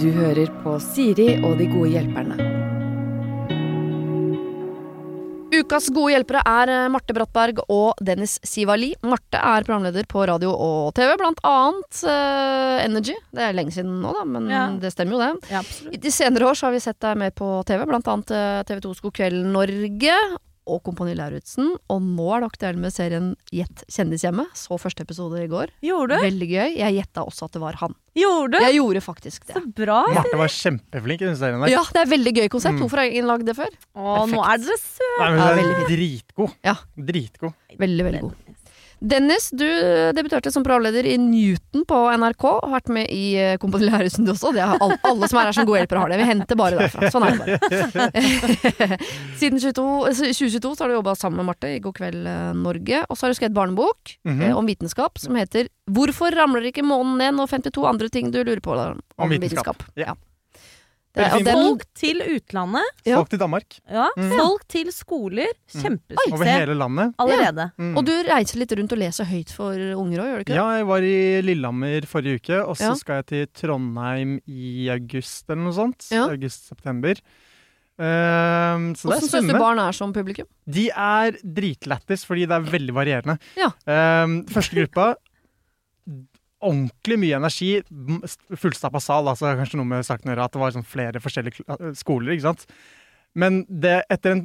Du hører på Siri og de gode hjelperne. Ukas gode hjelpere er eh, Marte Brattberg og Dennis Sivali. Marte er programleder på radio og TV, blant annet uh, Energy. Det er lenge siden nå, da, men Ja. det stemmer jo det. Ja. I de senere år så har vi sett deg mer på TV, blant annet eh, TV 2s God kveld Norge og Kompani Lauritzen. Og nå er det aktuell med serien Gjett kjendishjemmet. Så første episode i går. Gjorde du? Veldig gøy. Jeg gjetta også at det var han. Gjorde du? Jeg gjorde faktisk det. Så bra. Marte var kjempeflink i den serien der. Ja, det er veldig gøy konsept. Mm. Hvorfor har ingen lagd det før? Å, nå er dere søte. Nei, men Ja, hun veldig er dritgod. Ja. Dritgod. Veldig, veldig god. Dennis, du debuterte som programleder i Newton på NRK. Har vært med i eh, Kompani Lauritzen du også. Det har alle, alle som er her som gode hjelpere har det. Vi henter bare derfra. Sånn er det bare. Siden 22, eh, 2022 så har du jobba sammen med Marte i God kveld eh, Norge. Og så har du skrevet barnebok mm -hmm. om vitenskap som heter 'Hvorfor ramler ikke månen ned?' og 52 andre ting du lurer på om, Om vitenskap. Ja. Det, og den, Folk til utlandet. Ja. Folk til Danmark. Ja. Mm. Folk til skoler. Over hele landet. allerede. Mm. og du reiser litt rundt og leser høyt for unger òg, gjør du ikke det? Ja, jeg var i Lillehammer forrige uke, og så Ja. skal jeg til Trondheim i august eller noe sånt. Ja. August-september. Um, så Åssen syns du barn er som publikum? De er dritlættis, fordi det er veldig varierende. Ja. Ehm, første gruppa Ordentlig mye energi. Fullstappa sal. altså Kanskje noe med saken at det var liksom flere forskjellige eh, skoler. ikke sant? Men det etter en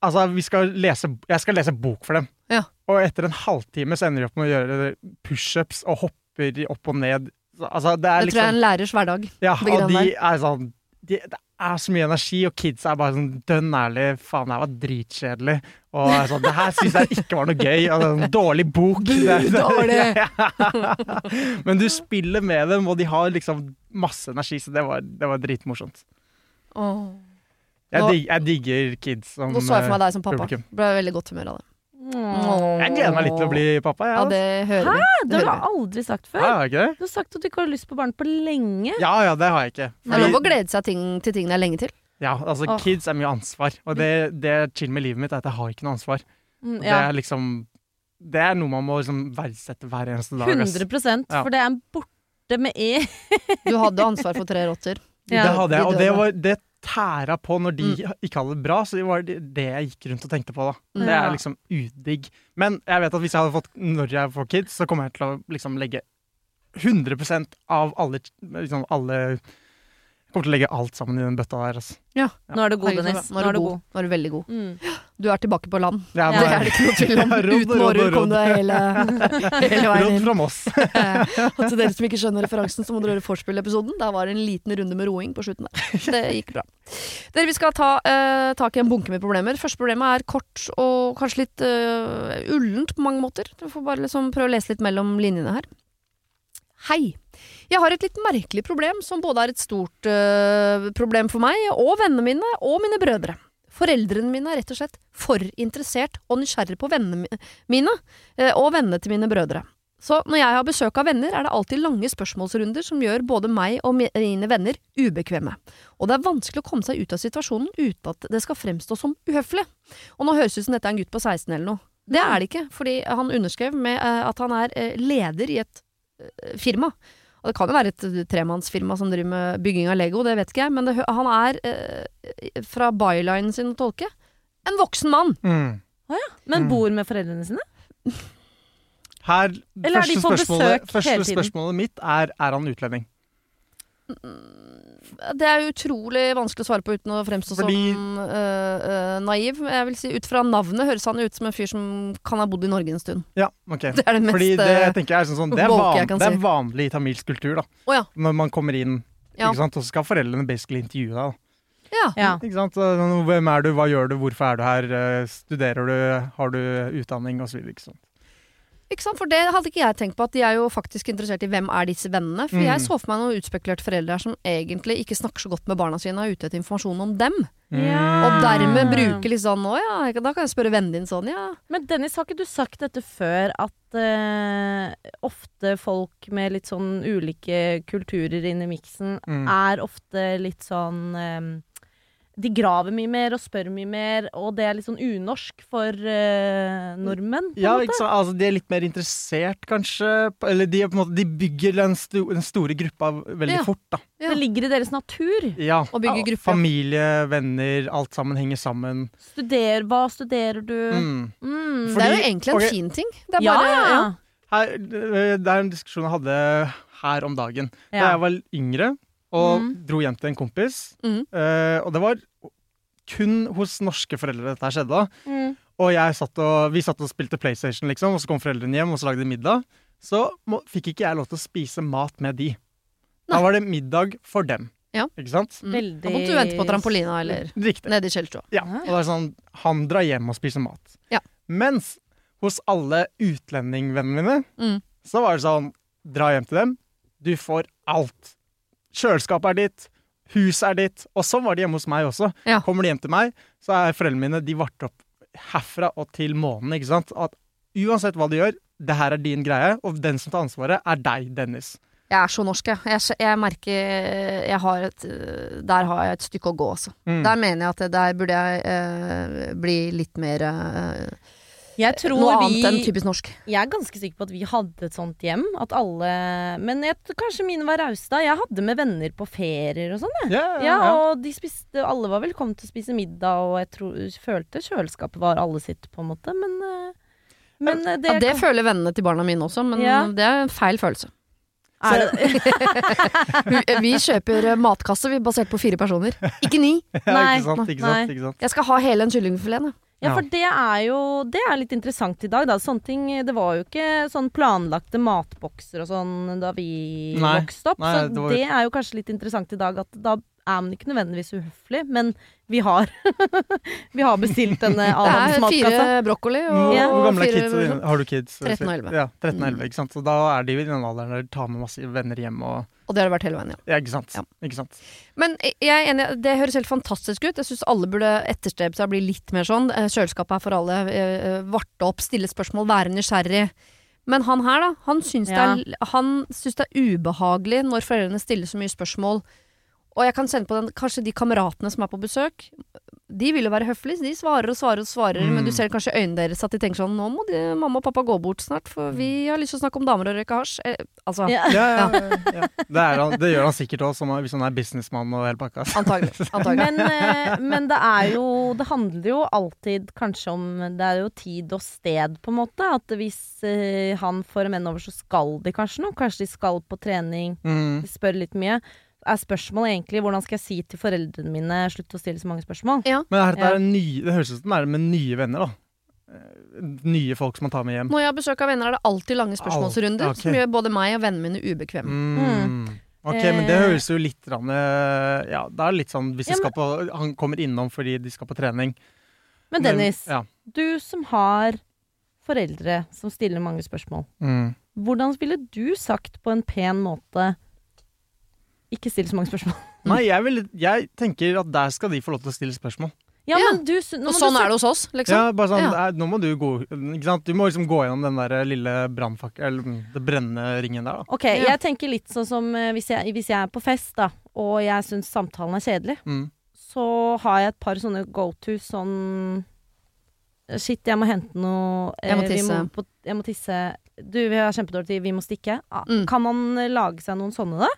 Altså, vi skal lese, jeg skal lese bok for dem. Ja. Og etter en halvtime så ender de opp med å gjøre pushups og hopper opp og ned. Altså, det er Det tror jeg er liksom en lærers hverdag. Ja, og de er sånn de, Det er så mye energi, og kids er bare sånn dønn ærlig. Faen, det her var dritkjedelig. Og sånn, det her syns jeg ikke var noe gøy. Og det er en dårlig bok. Det, er- dårlig. Men du spiller med dem, og de har liksom masse energi, så det var, det var dritmorsomt. Oh. Jeg, dig, jeg digger kids som Nå så jeg for meg deg som pappa. publikum. Ble veldig godt humør av det. Åh. Jeg gleder meg litt til å bli pappa. Ja, altså. det hører vi. Det Det har du aldri sagt før. Ja, ikke det? Du har sagt at du ikke har lyst på barn på lenge. Ja ja, det har jeg ikke. Det er lov å glede seg ting, til ting det er lenge til. ja, altså, oh. kids er mye ansvar. Og det, det er chill med livet mitt, er at jeg har ikke noe ansvar. Mm, Det er liksom Det er noe man må liksom verdsette hver eneste dag. ass. 100 Ja. for det er borte med e. Du hadde ansvar for tre rotter. Ja, det hadde jeg, og det, var, det tæra på når de Mm. ikke hadde det bra. Så det var det jeg gikk rundt og tenkte på da. Mm. Det er liksom udigg. Men jeg vet at hvis jeg hadde fått når jeg får kids, så kommer jeg til å liksom legge 100% av alle, liksom alle Jeg kommer til å legge alt sammen i den bøtta der. Altså. Nå er du god, Dennis. Nå er du god. Nå er du veldig god. Mm. Du er tilbake på land. Ja, Ja. Det er det ikke noe tvil om. Ja, Uten Mårud kom du hele, hele veien Råd inn. fra Moss. Og til dere som ikke skjønner referansen, så må dere høre vorspiel-episoden. Der var det en liten runde med roing på slutten der. Det gikk bra. Dere, vi skal ta uh, tak i en bunke med problemer. Første problemet er kort og kanskje litt uh, ullent på mange måter. Du får bare liksom prøve å lese litt mellom linjene her. Hei. Jeg har et litt merkelig problem som både er et stort uh, problem for meg og vennene mine og mine brødre. Foreldrene mine er rett og slett for interessert og nysgjerrig på vennene mine uh, og vennene til mine brødre. Så når jeg har besøk av venner, er det alltid lange spørsmålsrunder som gjør både meg og mine venner ubekvemme. Og det er vanskelig å komme seg ut av situasjonen uten at det skal fremstå som uhøflig. Og nå høres det ut som dette er en gutt på 16 eller noe. Det er det ikke, fordi han underskrev med eh, at han er leder i et firma. Og det kan jo være et eh, tremannsfirma som driver med bygging av Lego, det vet ikke jeg, men det, han er, eh, fra bylinen sin å tolke, en voksen mann. Mm. Men Mm. bor med foreldrene sine? Her, Eller er de første på spørsmålet, besøk første hele tiden? spørsmålet mitt er er han utlending. Det er utrolig vanskelig å svare på uten å fremstå Fordi- som uh, naiv. Jeg vil si Ut fra navnet høres han ut som en fyr som kan ha bodd i Norge en stund. Ja, ok. Det er det mest Fordi det, øh, jeg tenker er sånn, sånn, det, er van, kan det er vanlig i tamilsk kultur, da. Oh, ja. Når man kommer inn, Ja. ikke sant? og så skal foreldrene basically intervjue deg. Da. ja. Ja. Ikke sant? Sånn, Hvem er du, hva gjør du, hvorfor er du her, Eh, studerer du, har du utdanning, osv. Ikke sant. Ikke sant? For det hadde ikke jeg tenkt på, at de er jo faktisk interessert i hvem er disse vennene. For Mm. jeg så for meg noen utspekulerte foreldre her som egentlig ikke snakker så godt med barna sine og er ute etter informasjon om dem. Mm. Og dermed bruker litt sånn Å ja, da kan jeg spørre vennen din sånn, ja. Men Dennis, har ikke du sagt dette før, at uh, ofte folk med litt sånn ulike kulturer inn i miksen Mm. er ofte litt sånn eh, de graver mye mer og spør mye mer, og det er litt sånn unorsk for uh, nordmenn. På Ja, sant? Altså, de er litt mer interessert, kanskje. Eller de, er på en måte, de bygger den, sto, den store gruppa veldig Ja. fort, da. Ja. Det ligger i deres natur. Ja. Å bygge grupper. Familie, venner, alt sammen henger sammen. Studer, hva studerer du? Mm. Mm. det er jo egentlig en okay. fin ting. Det er bare ja. ja. Her, det er en diskusjon jeg hadde her om dagen. Da jeg var yngre og Mm. dro hjem til en kompis, Mm. Uh, og det var kun hos norske foreldre dette her skjedde. Mm. Og jeg satt og, vi satt og spilte PlayStation, liksom, og så kom foreldrene hjem og så lagde de middag. Så må, fikk ikke jeg lov til å spise mat med de. Da var det middag for dem. Ja. Ikke sant? Mm. Veldig Da måtte du vente på trampolina eller Riktig. nede i kjellerstua. Ja. Og det er sånn, han drar hjem og spiser mat. Ja. Mens hos alle utlendingvennene mine, Mm. så var det sånn, dra hjem til dem, du får alt. Kjøleskapet er ditt, huset er ditt, og sånn var det hjemme hos meg også. Ja. Kommer de hjem til meg, så er foreldrene mine, de varte opp herfra og til månen, ikke sant? At uansett hva du gjør, det her er din greie, og den som tar ansvaret er deg, Dennis. Jeg er så norsk, jeg. Jeg, jeg merker jeg har et, Der har jeg et stykke å gå, altså. Mm. Der mener jeg at der burde jeg eh, bli litt mer tror Noe vi annet enn typisk norsk. Jeg er ganske sikker på at vi hadde et sånt hjem. At alle Men jeg, kanskje mine var rause da. Jeg hadde med venner på ferier og sånn. jeg. Ja, ja, Ja, ja. og de spiste Alle var velkommen til å spise middag, og jeg tror, følte kjøleskapet var alle sitt, på en måte. Men, eh, men eh, det, Ja, det føler vennene til barna mine også, men Ja. det er en feil følelse. er det, Vi, kjøper øh, matkasse vi, basert på fire personer. Ikke ni. ja, Nei, ikke sant, ikke sant, ikke sant. Jeg skal ha hele en kyllingfilet. Ja, for det er jo Det er litt interessant i dag, da. Sånne ting Det var jo ikke sånn planlagte matbokser og sånn da vi Nei, vokste opp. nei, så det var- det er jo kanskje litt interessant i dag at da er man ikke nødvendigvis uhøflig, men vi har Vi har bestilt denne Det er fire brokkoli og, Ja. hvor gamle er fire kidsa? Har du kids? 13 og 11. Ja, 13 og 11, Mm. ikke sant? Så da er de i den alderen der de tar med masse venner hjem og Og det har det vært hele veien, ja. Ja, ikke sant? Ja. Ikke sant? Men jeg er enig, det høres helt fantastisk ut. Jeg syns alle burde etterstrebe seg å bli litt mer sånn. Eh, Kjøleskapet er for alle. eh, Varte opp, stille spørsmål, være nysgjerrig. Men han her, da. Han syns, Ja. det, er, han syns det er ubehagelig når foreldrene stiller så mye spørsmål. Og jeg kan kjenne på den, kanskje de kameratene som er på besøk. De vil jo være høflige, så de svarer og svarer og svarer. Mm. Men du ser kanskje øynene deres at de tenker sånn Nå må de, mamma og pappa gå bort snart, for vi har lyst til å snakke om damer og røyke hasj. Eh, altså, Ja. Ja, ja. Det, er han, det gjør han sikkert òg, hvis han er businessmann og hele pakka. antagelig. antagelig. Men, eh, men det er jo Det handler jo alltid kanskje om Det er jo tid og sted, på en måte. At hvis eh, han får en menn over, så skal de kanskje noe. Kanskje de skal på trening. Mm. De spør litt mye. Er spørsmålet egentlig hvordan skal jeg si til foreldrene mine slutt å stille så mange spørsmål? Men dette Ja. er nye, det høres ut som det er med nye venner, da. Eh, Nye folk som man tar med hjem. Når jeg har besøk av venner, er det alltid lange spørsmålsrunder okay. som gjør både meg og vennene mine ubekvemme. Mm. Ok, men det Eh. høres jo litt rann, eh, Ja, det er litt sånn hvis de Ja, skal på Han kommer innom fordi de skal på trening. Men Dennis, ja. du som har foreldre som stiller mange spørsmål. Mm. Hvordan ville du sagt på en pen måte ikke still så mange spørsmål? Nei, jeg, vil, jeg tenker at der skal de få lov til å stille spørsmål. Ja, Ja. men du, Og sånn du, er det hos oss, liksom. Ja, bare sånn, Ja. er- Nå må du gå ikke sant? Du må liksom gå gjennom den der lille brannfakkel... Eller mm, det brennende ringen der, da. Ok, Ja. jeg tenker litt sånn som eh, hvis jeg, hvis jeg er på fest, da, og jeg syns samtalen er kjedelig, Mm. så har jeg et par sånne go to sånn Shit, jeg må hente noe Jeg må tisse. Må på, jeg må tisse. Du, vi har kjempedårlig tid, vi må stikke. Ah, Mm. Kan man eh, lage seg noen sånne, da?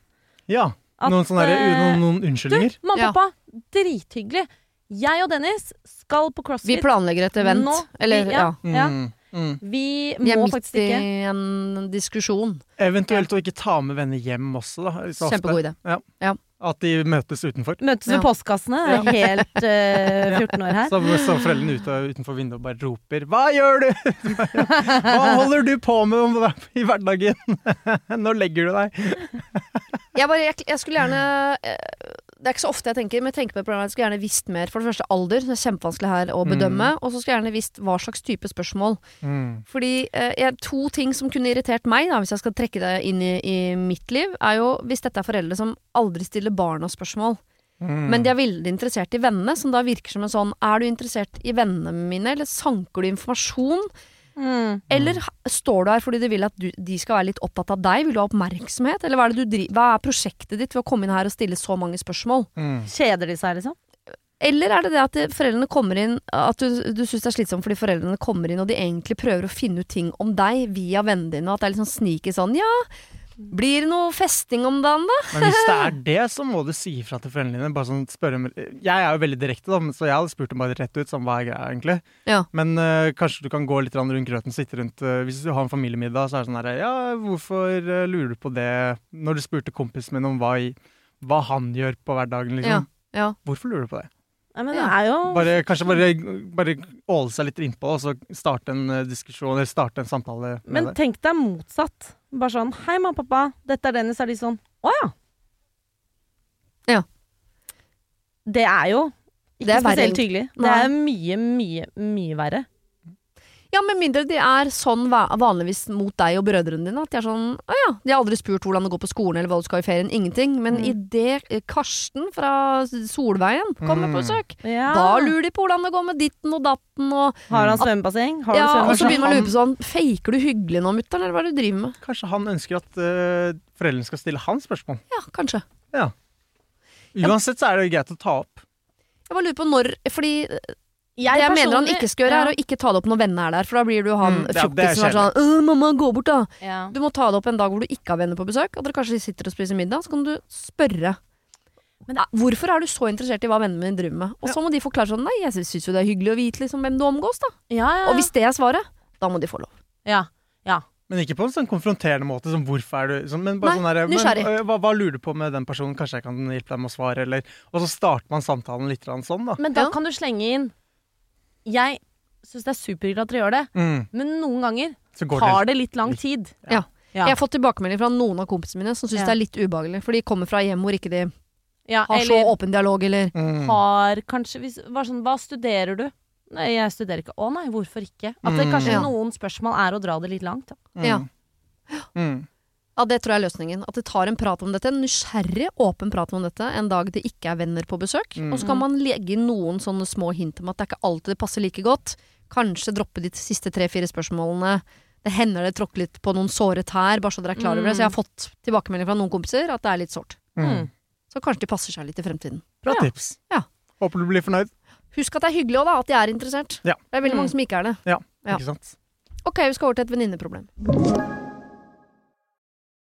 Ja. At, Noen, sånne der, eh, noen, unnskyldninger? Du, mamma Ja. og pappa, drithyggelig. Jeg og Dennis skal på crossfit. Vi planlegger et event. Nå- Eller, vi- ja. ja. ja. Mm. Mm. Vi Vi er midt i en diskusjon. Eventuelt å ikke ta med venner hjem også, da. Så. Kjempegod idé. At de møtes utenfor. Møtes Ja. postkassene. Det er helt uh, 14 år her. Så står foreldrene ute, utenfor vinduet og bare roper 'Hva gjør du?' Hva holder du på med i hverdagen? Når legger du deg? Jeg, bare, jeg, jeg skulle gjerne eh, Det er ikke så ofte jeg tenker, men jeg tenker på programmet, jeg skulle gjerne visst mer. For det første alder, det er kjempevanskelig her å bedømme. Og så skulle jeg gjerne visst hva slags type spørsmål. Mm. Fordi eh, To ting som kunne irritert meg, da, hvis jeg skal trekke det inn i, i mitt liv, er jo hvis dette er foreldre som aldri stiller barna spørsmål. Mm. Men de er veldig interessert i vennene, som da virker som en sånn Er du interessert i vennene mine, eller sanker du informasjon? Mm. Eller står du her fordi du vil at du, de skal være litt opptatt av deg? Vil du ha oppmerksomhet? Eller hva er, det du dri hva er prosjektet ditt ved å komme inn her og stille så mange spørsmål? Mm. Kjeder de seg, liksom? Eller er det det at foreldrene kommer inn At du, du syns det er slitsomt fordi foreldrene kommer inn og de egentlig prøver å finne ut ting om deg via vennene dine, og at det er litt sånn sneaky sånn Ja, blir det noe festing om dagen, da? Men hvis det er det, så må du si ifra til foreldrene dine. Bare sånn spørre Jeg er jo veldig direkte, da, så jeg hadde spurt dem bare rett ut sånn hva er greia, egentlig. Ja. Men uh, kanskje du kan gå litt rundt grøten, sitte rundt uh, Hvis du har en familiemiddag, så er det sånn her Ja, hvorfor uh, lurer du på det? Når du spurte kompisen min om hva, i, hva han gjør på hverdagen, liksom. Ja. Hvorfor lurer du på det? Nei, men det er jo Bare, kanskje bare, bare åle seg litt innpå, og så starte en eh, diskusjon, eller starte en samtale med Men tenk deg motsatt. Bare sånn Hei, mamma og pappa, dette er Dennis. Er de sånn Å ja. Ja. Det er jo ikke er spesielt hyggelig. Det er mye, mye, mye verre. Ja, med mindre de er sånn vanligvis mot deg og brødrene dine. At de er sånn Å ja, de har aldri spurt hvordan det går på skolen eller hva du skal i ferien. Ingenting. Men Mm. idet Karsten fra Solveien kommer på Mm. besøk, Ja. da lurer de på hvordan det går med ditten og datten og Har han svømmebasseng? Har du Ja, og så begynner man å lure på sånn Faker du hyggelig nå, mutter'n, eller hva er det du driver med? Kanskje han ønsker at uh, foreldrene skal stille han spørsmål. Ja, kanskje. Ja. Uansett så er det greit å ta opp. Jeg bare lurer på når Fordi Jeg det jeg mener han ikke skal gjøre, er å ikke ta det opp når vennene er der. For da blir du han Mm, ja, det fjokkisen som er sånn «Øh, 'Mamma, gå bort, da'. ja. Du må ta det opp en dag hvor du ikke har venner på besøk, og dere kanskje sitter og spiser middag. Så kan du spørre. Men Ah, Hvorfor er du så interessert i hva vennene mine driver med? Og så må de forklare sånn Nei, jeg syns jo det er hyggelig å vite liksom hvem du omgås, da. Ja, ja, ja. Og hvis det er svaret, da må de få lov. ja. Men ikke på en sånn konfronterende måte, som hvorfor er du sånn, men bare Nei, sånn der, men, nysgjerrig. øh, hva, hva lurer du på med den personen? Kanskje jeg kan hjelpe deg med å svare, eller Og så starter man samtalen litt grann sånn, da. Men da Ja. kan du slenge inn Jeg syns det er superhyggelig at dere gjør det, Mm. men noen ganger Så går tar det litt lang tid. Ja. Ja. Jeg har fått tilbakemelding fra noen av kompisene mine som syns Ja. det er litt ubehagelig. For de kommer fra hjem hvor ikke de Ja, har så åpen dialog, eller mm. har kanskje hvis, sånn, Hva studerer du? Nei, jeg studerer ikke. Å nei, hvorfor ikke? At det kanskje mm. noen spørsmål er å dra det litt langt. Da. Mm. Ja. Mm. Ja, det tror jeg er løsningen. At det tar en prat om dette, en nysgjerrig, åpen prat om dette, en dag det ikke er venner på besøk. Mm. Og så kan man legge inn noen sånne små hint om at det er ikke alltid det passer like godt. Kanskje droppe de siste tre-fire spørsmålene. Det hender det tråkker litt på noen såre tær, bare så dere er klar over det. Mm. Så jeg har fått tilbakemelding fra noen kompiser at det er litt sårt. Mm. Så kanskje de passer seg litt i fremtiden. Bra Ja. tips. Ja. Håper du blir fornøyd. Husk at det er hyggelig òg, da. At de er interessert. Ja. Det er veldig Mm. mange som ikke er det. Ja. Ikke sant? Ok, vi skal over til et venninneproblem.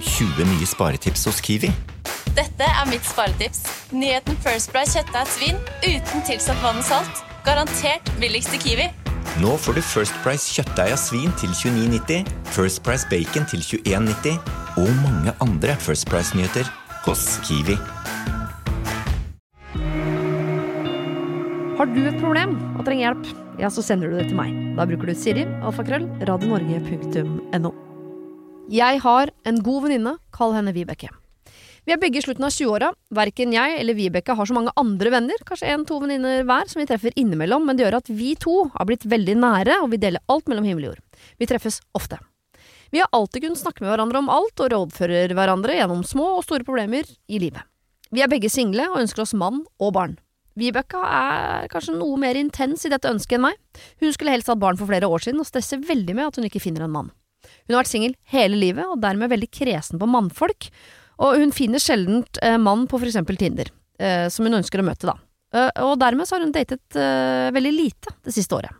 20 nye sparetips hos Kiwi. Dette er mitt sparetips. Nyheten First Price kjøttdeig svin uten tilsatt vann og salt. Garantert billigst i Kiwi. Nå får du First Price kjøttdeig av svin til 29,90, First Price bacon til 21,90 og mange andre First Price-nyheter hos Kiwi. Har du et problem og trenger hjelp, ja, så sender du det til meg. Da bruker du Siri, alfakrøll, radionorge.no. Jeg har en god venninne, kall henne Vibeke. Vi er begge i slutten av 20-åra. Verken jeg eller Vibeke har så mange andre venner, kanskje en-to venninner hver, som vi treffer innimellom, men det gjør at vi to har blitt veldig nære, og vi deler alt mellom himmel og jord. Vi treffes ofte. Vi har alltid kunnet snakke med hverandre om alt, og rådfører hverandre gjennom små og store problemer i livet. Vi er begge single og ønsker oss mann og barn. Vibeke er kanskje noe mer intens i dette ønsket enn meg. Hun skulle helst hatt barn for flere år siden, og stresser veldig med at hun ikke finner en mann. Hun har vært singel hele livet, og dermed veldig kresen på mannfolk, og hun finner sjelden eh, mann på for eksempel Tinder, eh, som hun ønsker å møte, da. Eh, og dermed så har hun datet veldig lite det siste året.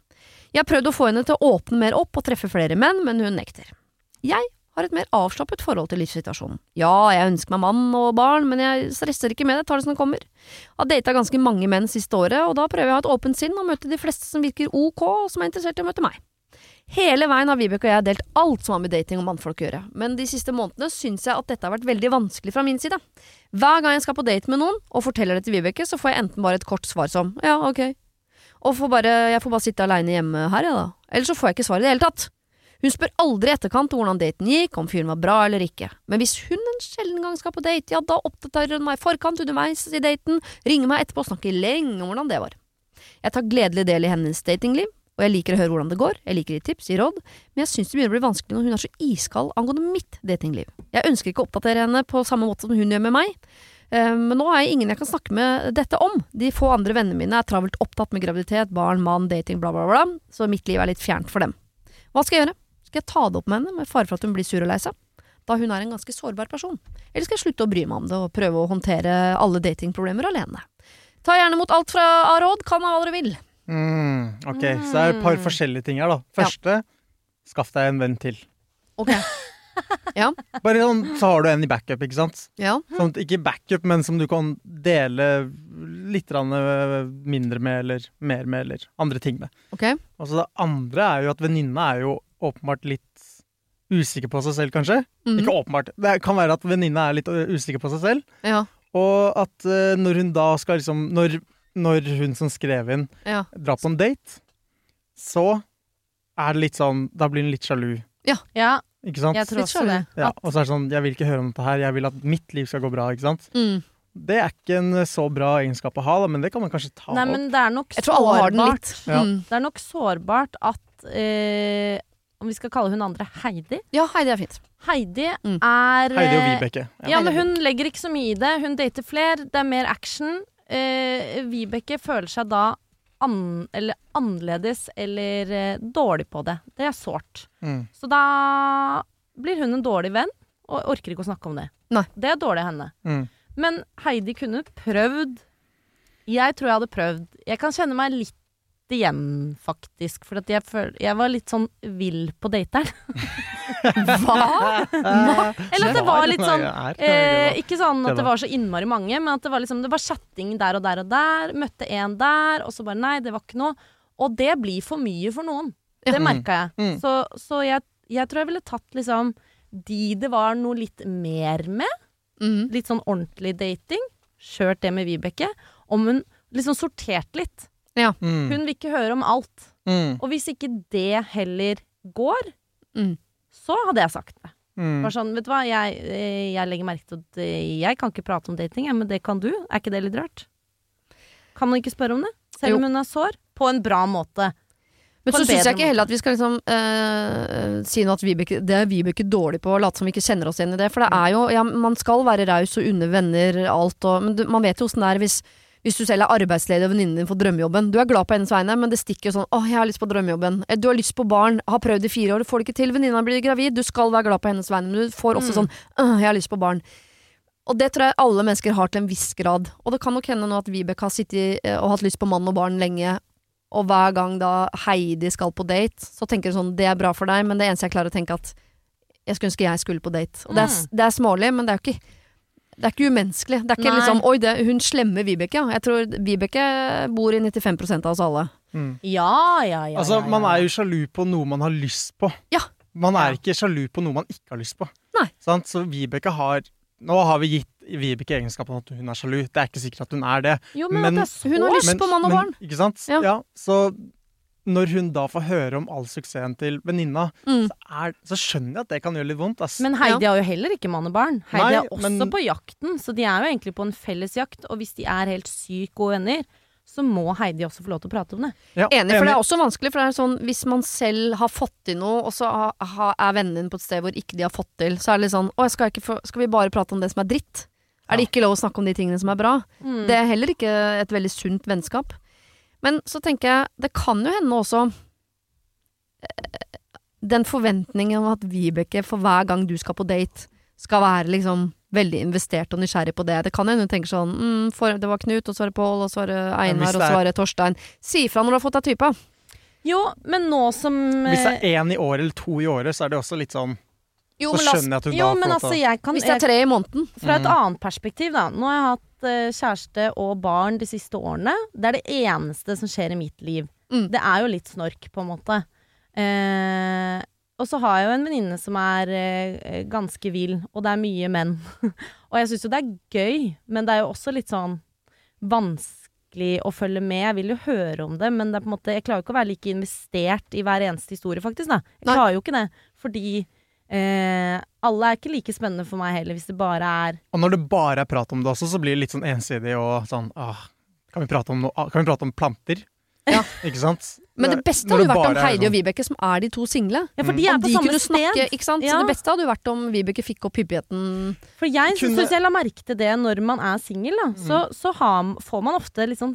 Jeg har prøvd å få henne til å åpne mer opp og treffe flere menn, men hun nekter. Jeg har et mer avslappet forhold til livssituasjonen. Ja, jeg ønsker meg mann og barn, men jeg stresser ikke med det, tar det som det kommer. Jeg Har data ganske mange menn siste året, og da prøver jeg å ha et åpent sinn og møte de fleste som virker ok, og som er interessert i å møte meg. Hele veien har Vibeke og jeg delt alt som har med dating og mannfolk å gjøre, men de siste månedene syns jeg at dette har vært veldig vanskelig fra min side. Hver gang jeg skal på date med noen og forteller det til Vibeke, så får jeg enten bare et kort svar som ja, ok, og får bare, jeg får bare sitte aleine hjemme her, jeg, da. Eller så får jeg ikke svar i det hele tatt. Hun spør aldri i etterkant hvordan daten gikk, om fyren var bra eller ikke. Men hvis hun en sjelden gang skal på date, ja, da oppdaterer hun meg i forkant underveis i daten, ringer meg etterpå og snakker lenge om hvordan det var. Jeg tar gledelig del i hennes datingliv, og jeg liker å høre hvordan det går, jeg liker å gi tips, gi råd, men jeg syns det begynner å bli vanskelig når hun er så iskald angående mitt datingliv. Jeg ønsker ikke å oppdatere henne på samme måte som hun gjør med meg, Eh, men nå er jeg ingen jeg kan snakke med dette om. De få andre vennene mine er travelt opptatt med graviditet, barn, mann, dating, bla, bla, bla, så mitt liv er litt fjernt for dem. Hva skal jeg gjøre? Skal jeg ta det opp med henne, med fare for at hun blir sur og lei seg? Da hun er en ganske sårbar person. Eller skal jeg slutte å bry meg om det og prøve å håndtere alle datingproblemer alene? Ta gjerne mot alt fra av råd, kan av hva dere vil. Mm, ok, så det er et par Mm. forskjellige ting her, da. Første, skaff deg en venn til. Ok. ja. Bare sånn, så har du en i backup, ikke sant? Ja. Sånn, ikke backup, men som du kan dele litt øh, mindre med, eller mer med, eller andre ting med. Okay. Og så det andre er jo at venninna er jo åpenbart litt usikker på seg selv, kanskje. Mm. Ikke åpenbart. Det kan være at venninna er litt usikker på seg selv. Ja. Og at eh, når hun da skal liksom Når, når hun som skrev inn, Ja. drar på en date, så er det litt sånn Da blir hun litt sjalu, Ja, ikke sant? jeg tror også det. Ja, og så er det sånn Jeg vil ikke høre om dette her, jeg vil at mitt liv skal gå bra, ikke sant? Mm. Det er ikke en så bra egenskap å ha, da, men det kan man kanskje ta Nei, opp. men det er nok Jeg tror alle har den litt. Ja. Mm. Det er nok sårbart at eh, Om vi skal kalle hun andre Heidi Ja, Heidi er fint. Heidi Mm. er Heidi og eh, Vibeke. Ja. Ja, men hun legger ikke så mye i det. Hun dater fler, det er mer action. Eh, Vibeke føler seg da an eller annerledes eller eh, dårlig på det. Det er sårt. Mm. Så da blir hun en dårlig venn og orker ikke å snakke om det. Nei. Det er dårlig av henne. Mm. Men Heidi kunne prøvd Jeg tror jeg hadde prøvd. Jeg kan kjenne meg litt igjen, faktisk. For jeg, føl jeg var litt sånn vill på dateren. Hva? Eller at det var litt sånn Eh, ikke sånn at det var så innmari mange, men at det var liksom Det var chatting der og der og der. Møtte en der, og så bare Nei, det var ikke noe. Og det blir for mye for noen. Det merka jeg. Mm. Så, så jeg, jeg tror jeg ville tatt liksom de det var noe litt mer med. Mm. Litt sånn ordentlig dating. Kjørt det med Vibeke. Om hun liksom sortert litt. Mm. Hun vil ikke høre om alt. Mm. Og hvis ikke det heller går, Mm. så hadde jeg sagt det. Mm. Bare sånn, vet du hva, jeg, eh, jeg legger merke til at eh, jeg kan ikke prate om dating, men det kan du. Er ikke det litt rart? Kan man ikke spørre om det? Selv om hun er sår? På en bra måte. Men så syns jeg ikke heller at vi skal liksom eh, si noe at Vibeke, det er Vibeke dårlig på, å late som vi ikke kjenner oss igjen i det. For det er jo, ja, man skal være raus og unne venner alt, og, men du, man vet jo åssen det er hvis, hvis du selv er arbeidsledig og venninnen din får drømmejobben. Du er glad på hennes vegne, men det stikker jo sånn åh, jeg har lyst på drømmejobben'. Eh, Du har lyst på barn, har prøvd i fire år, får det ikke til. Venninna blir gravid. Du skal være glad på hennes vegne, men du får også Mm. sånn 'Åh, jeg har lyst på barn'. Og det tror jeg alle mennesker har til en viss grad. Og det kan nok hende nå at Vibeke har sittet eh, og hatt lyst på mann og barn lenge, og hver gang da Heidi skal på date, så tenker hun sånn Det er bra for deg, men det eneste jeg klarer å tenke at Jeg skulle ønske jeg skulle på date. Og det er, det er smålig, men det er jo ikke det er ikke umenneskelig. Det er ikke Nei. liksom Oi, det, hun slemme Vibeke. ja. Jeg tror Vibeke bor i 95% av oss alle. Mm. Ja, ja, ja. Altså, ja, ja. man er jo sjalu på noe man har lyst på. Ja. Man er ikke sjalu på noe man ikke har lyst på. Nei. Sant? Så Vibeke har Nå har vi gitt Vibeke egenskapen at hun er sjalu. Det er ikke sikkert at hun er det. Jo, men, men- det er så Hun har lyst på mann og men- barn. Ikke sant? Ja. Ja. så når hun da får høre om all suksessen til venninna, Mm. så, er- så skjønner jeg at det kan gjøre litt vondt. Ass. Men Heidi har jo heller ikke mann og barn. Heidi Nei, er også men- på jakten, så de er jo egentlig på en felles jakt. Og hvis de er helt sykt gode venner, så må Heidi også få lov til å prate om det. ja, Enig, for det er også vanskelig. For det er sånn, hvis man selv har fått til noe, og så ha, ha, er vennene dine på et sted hvor ikke de har fått til, så er det litt sånn Å, skal, jeg ikke få, skal vi bare prate om det som er dritt? Er det ikke lov å snakke om de tingene som er bra? Mm. Det er heller ikke et veldig sunt vennskap. Men så tenker jeg, det kan jo hende også eh, Den forventningen om at Vibeke for hver gang du skal på date, skal være liksom veldig investert og nysgjerrig på det. Det kan hende hun tenker sånn mm, for, Det var Knut, og så var det Pål, og så var det Einar, og så var det Torstein. Si ifra når du har fått deg type. Jo, men nå som Hvis det eh, er én i året eller to i året, så er det også litt sånn Jo, Så skjønner jeg at hun Jo, da får altså, jeg hvis det er tre i måneden. Fra et Mm. annet perspektiv, da. Nå har jeg hatt eh, kjæreste og barn de siste årene. Det er det eneste som skjer i mitt liv. Mm. Det er jo litt snork, på en måte. Eh, og så har jeg jo en venninne som er eh, ganske vill, og det er mye menn. og jeg syns jo det er gøy, men det er jo også litt sånn vanskelig å følge med. Jeg vil jo høre om det, men det på en måte, jeg klarer jo ikke å være like investert i hver eneste historie, faktisk. Da. Jeg Nei. klarer jo ikke det, fordi eh, alle er ikke like spennende for meg heller, hvis det bare er Og når det bare er prat om det også, så blir det litt sånn ensidig og sånn åh, kan, vi prate om noe, kan vi prate om planter? Ja. Ikke sant? Men det beste hadde jo vært om Heidi og sånn- Vibeke, som er de to single. Ja, for de er Om på de samme snakke, sted. ikke sant? Så Ja. det beste hadde jo vært om Vibeke fikk opp hyppigheten. For jeg Kunne- jeg la merke til det når man er singel, da. Så, Mm. så har, får man ofte litt sånn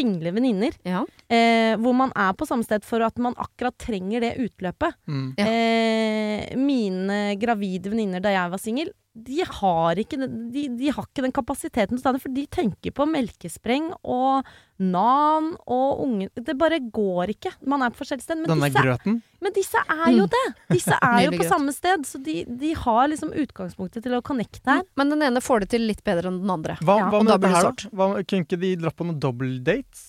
single venninner. Ja. Eh, hvor man er på samme sted for at man akkurat trenger det utløpet. Mm. Ja. Eh, mine gravide venninner da jeg var singel, de har ikke de, de har ikke den kapasiteten til å ta det, for de tenker på melkespreng og nan og unge. Det bare går ikke. Man er på forskjellig sted. Men, disse- grøten. men disse er jo det! Disse er jo på samme sted, så de, de har liksom utgangspunktet til å connecte her. Men den ene får det til litt bedre enn den andre. Hva, Ja, hva med dette det her, da? Hva, kunne ikke de dratt på noen dobbeltdates?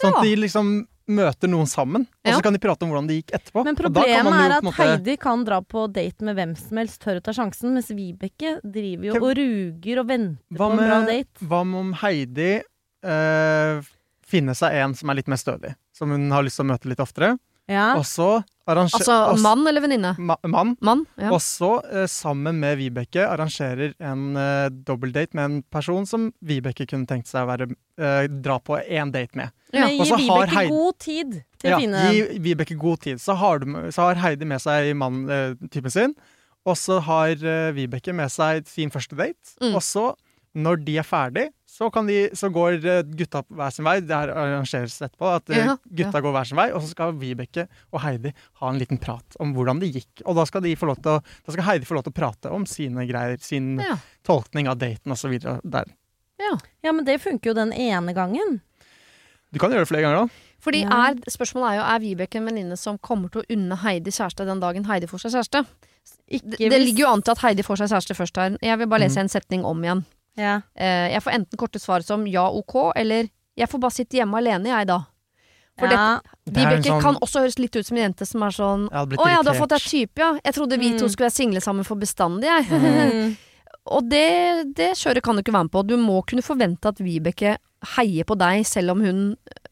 Sånn Ja. at de liksom møter noen sammen, og så kan de prate om hvordan det gikk etterpå. Men problemet jo er at måte- Heidi kan dra på date med hvem som helst, tør å ta sjansen, mens Vibeke driver jo Hvem- og ruger og venter Hva på en bra date. Hva med om Heidi eh, finner seg en som er litt mer stødig? Som hun har lyst til å møte litt oftere. Ja. Og så Altså mann eller venninne? Ma mann. Mann. Ja. Og så, eh, sammen med Vibeke, arrangerer en uh, dobbeltdate med en person som Vibeke kunne tenkt seg å være, eh, dra på én date med. Ja. Men gi Vibeke Heidi- god tid til Ja, å finne gi Vibeke god tid. Så har, du, så har Heidi med seg mann-typen sin, og så har eh, Vibeke med seg sin første date. Mm. Og så, når de er ferdig, så, kan de, så går eh, gutta hver sin vei. Det her arrangeres etterpå. At eh, Ja, gutta går hver sin vei, og så skal Vibeke og Heidi ha en liten prat om hvordan det gikk. Og da skal, de få lov til å, da skal Heidi få lov til å prate om sine greier, sin Ja. tolkning av daten osv. der. Ja, men det funker jo den ene gangen. Du kan gjøre det flere ganger, da. Fordi er, Spørsmålet er jo er Vibeke en venninne som kommer til å unne Heidi kjæreste den dagen Heidi får seg kjæreste. Ikke Det, det ligger jo an til at Heidi får seg kjæreste først her. Jeg vil bare lese en setning om igjen. Ja. Eh, jeg får enten korte svar som ja, ok, eller jeg får bare sitte hjemme alene, jeg, da. For ja. Det Vibeke sånn- kan også høres litt ut som en jente som er sånn Å ja, du har fått deg type, ja. Jeg trodde vi to Mm. skulle være single sammen for bestandig, jeg. Mm. Og det, det kjøret kan du ikke være med på. Du må kunne forvente at Vibeke heier på deg selv om hun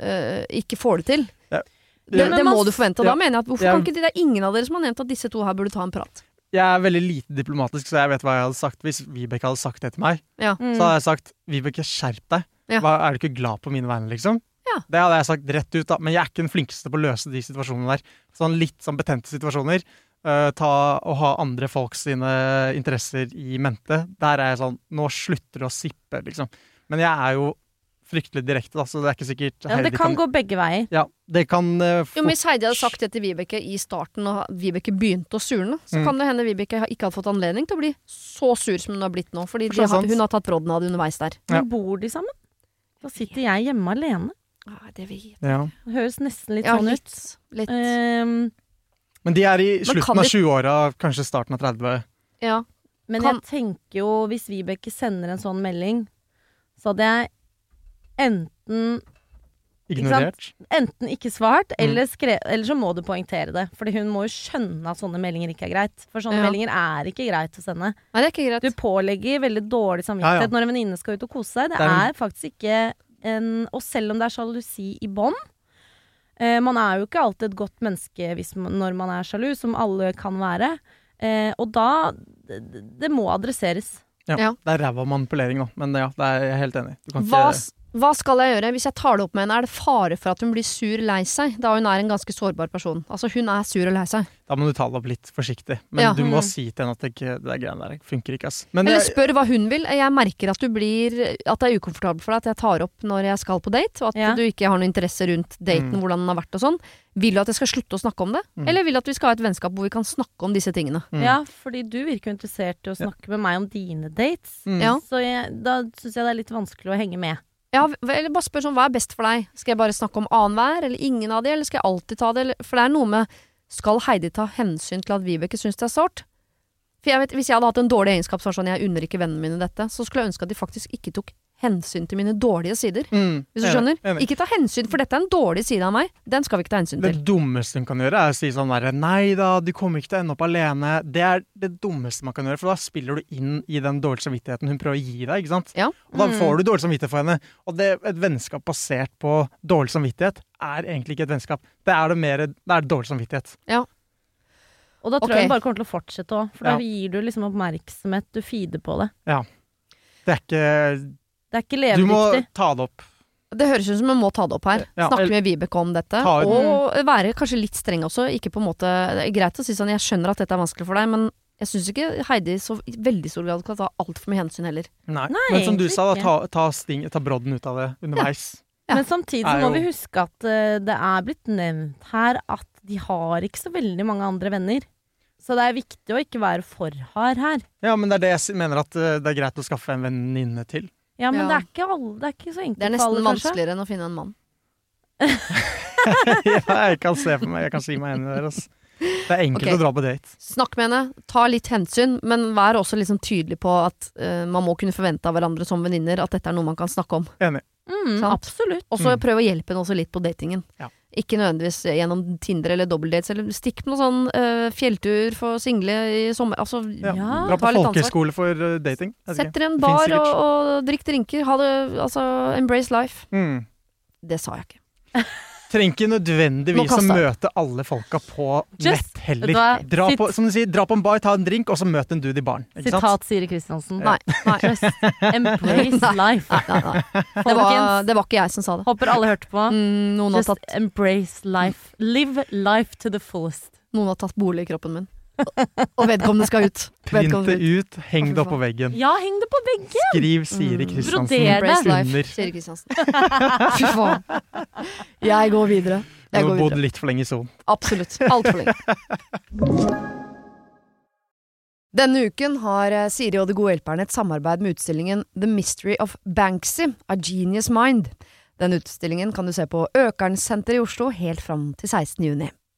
øh, ikke får det til. Ja. Det, det må du forvente. Og ja. da mener jeg at hvorfor Ja. kan ikke de, Det er ingen av dere som har nevnt at disse to her burde ta en prat. Jeg er veldig lite diplomatisk, så jeg vet hva jeg hadde sagt hvis Vibeke hadde sagt det til meg. Ja. Mm. Så hadde jeg sagt Vibeke, skjerp deg. Ja. Hva, er du ikke glad på mine vegne, liksom? Ja. Det hadde jeg sagt rett ut, da. Men jeg er ikke den flinkeste på å løse de situasjonene der. Sånn litt sånn betente situasjoner. Uh, ta og ha andre folks sine interesser i mente. Der er jeg sånn Nå slutter det å sippe, liksom. Men jeg er jo fryktelig direkte, da, så det er ikke sikkert ja, men det kan gå begge veier. Ja, det kan eh, Jo, men Hvis Heidi hadde sagt det til Vibeke i starten, og Vibeke begynte å surne, så Mm. kan det hende Vibeke ikke hadde fått anledning til å bli så sur som hun har blitt nå. Fordi de har, hun har tatt brodden av det underveis der. Ja. Men bor de sammen? Da sitter jeg hjemme alene. Ah, det vet ja. Det høres nesten litt Ja, sånn ut. litt. litt. Ehm, Men de er i slutten av de- 20-åra, kanskje starten av 30. ja. men Kan- jeg tenker jo, hvis Vibeke sender en sånn melding, så hadde jeg enten Ignorert. Enten ikke svart, Mm. eller, skre eller så må du poengtere det. Fordi hun må jo skjønne at sånne meldinger ikke er greit. For sånne Ja. meldinger er ikke greit å sende. Nei, det er ikke greit. Du pålegger veldig dårlig samvittighet Ja, ja. når en venninne skal ut og kose seg. Det, Det er er faktisk ikke en Og selv om det er sjalusi i bånn, Eh, man er jo ikke alltid et godt menneske hvis man, når man er sjalu, som alle kan være. Eh, og da det, det må adresseres. Ja. Ja. Det er ræva manipulering, da. Men ja, det er jeg helt enig i. Du kan Hva, ikke hva skal jeg gjøre? Hvis jeg tar det opp med henne, er det fare for at hun blir sur lei seg? Da hun er en ganske sårbar person. Altså, hun er sur og lei seg. Da må du ta det opp litt forsiktig. Men Ja. du må Mm. si til henne at det, ikke, det der greiene der funker ikke, ass. Men Eller spør hva hun vil. Jeg merker at du blir At det er ukomfortabelt for deg at jeg tar opp når jeg skal på date, og at Ja. du ikke har noe interesse rundt daten, Mm. hvordan den har vært og sånn. Vil du at jeg skal slutte å snakke om det? Mm. Eller vil du at vi skal ha et vennskap hvor vi kan snakke om disse tingene? Mm. Ja, fordi du virker jo interessert i å Ja. snakke med meg om dine dates. Mm. Ja. Så jeg, da syns jeg det er litt vanskelig å henge med. Ja, eller bare spør sånn, hva er best for deg? Skal jeg bare snakke om annenhver, eller ingen av de, eller skal jeg alltid ta det? For det er noe med Skal Heidi ta hensyn til at Vibeke syns det er sårt? For jeg vet, Hvis jeg hadde hatt en dårlig egenskap som var sånn jeg unner ikke vennene mine dette, så skulle jeg ønske at de faktisk ikke tok hensyn til mine dårlige sider. Mm. Hvis du skjønner? enig. Ikke ta hensyn, for dette er en dårlig side av meg. Den skal vi ikke ta hensyn til. Det dummeste hun kan gjøre, er å si sånn derre Nei da, du kommer ikke til å ende opp alene. Det er det dummeste man kan gjøre, for da spiller du inn i den dårlige samvittigheten hun prøver å gi deg. ikke sant? Ja. Og da Mm. får du dårlig samvittighet for henne. Og det, et vennskap basert på dårlig samvittighet er egentlig ikke et vennskap. Det er det mer Det er dårlig samvittighet. Ja. Og da tror okay. jeg hun bare kommer til å fortsette òg, for Ja. da gir du liksom oppmerksomhet, du feeder på det. Det er ikke Det er ikke Du må ta det opp. Det høres ut som man må ta det opp her. Ja, Snakke med Vibeke om dette. Og være kanskje litt streng også. Ikke på en måte Det er greit å si sånn 'jeg skjønner at dette er vanskelig for deg', men jeg syns ikke Heidi så veldig stor grad kan ta altfor mye hensyn heller. Nei. Nei, Men som du sa, da, ta, ta, sting, ta brodden ut av det underveis. Ja. Men samtidig så må vi huske at uh, det er blitt nevnt her at de har ikke så veldig mange andre venner. Så det er viktig å ikke være for hard her. Ja, men det er det jeg mener at uh, det er greit å skaffe en venninne til. Ja, men Ja. det er ikke alle Det er ikke så enkelt Det er nesten alle, vanskeligere enn å finne en mann. ja, jeg kan se for meg, jeg kan si meg enig der. Altså. Det er enkelt okay. å dra på date. Snakk med henne, ta litt hensyn, men vær også sånn tydelig på at uh, man må kunne forvente av hverandre som venninner at dette er noe man kan snakke om. Enig. Mm, absolutt. Og så Mm. prøv å hjelpe henne også litt på datingen. Ja. Ikke nødvendigvis gjennom Tinder eller dobbeltdates, eller stikk på noe sånn uh, fjelltur for single i sommer. Altså, Ja. Ja, Dra på folkehøyskole for uh, dating. Sett dere i en bar og, og drikk drinker. Ha det, altså, embrace life. Mm. Det sa jeg ikke. Trenger ikke nødvendigvis å møte alle folka på Just- nett heller. Dra på, som du sier, dra på en bar, ta en drink, og så møt en dude i baren. Sitat Siri Kristiansen. Nei. nei. Just embrace life. nei, nei, nei. Det, var, det var ikke jeg som sa det. håper alle hørte på. Mm, noen, har Just tatt, embrace life. Live life to the fullest. noen har tatt bolig i kroppen min. Og vedkommende skal ut. Print det ut, heng det fy opp på veggen. Ja, heng det på veggen! Skriv Siri Mm. Kristiansen det. Under. Siri Kristiansen. Fy faen. Jeg går videre. Du har går bodd litt for lenge i sonen. Absolutt. Altfor lenge. Denne uken har eh, Siri og De gode hjelperne et samarbeid med utstillingen The Mystery of Banksy, A Genius Mind. Den utstillingen kan du se på Økernsenteret i Oslo helt fram til 16. juni.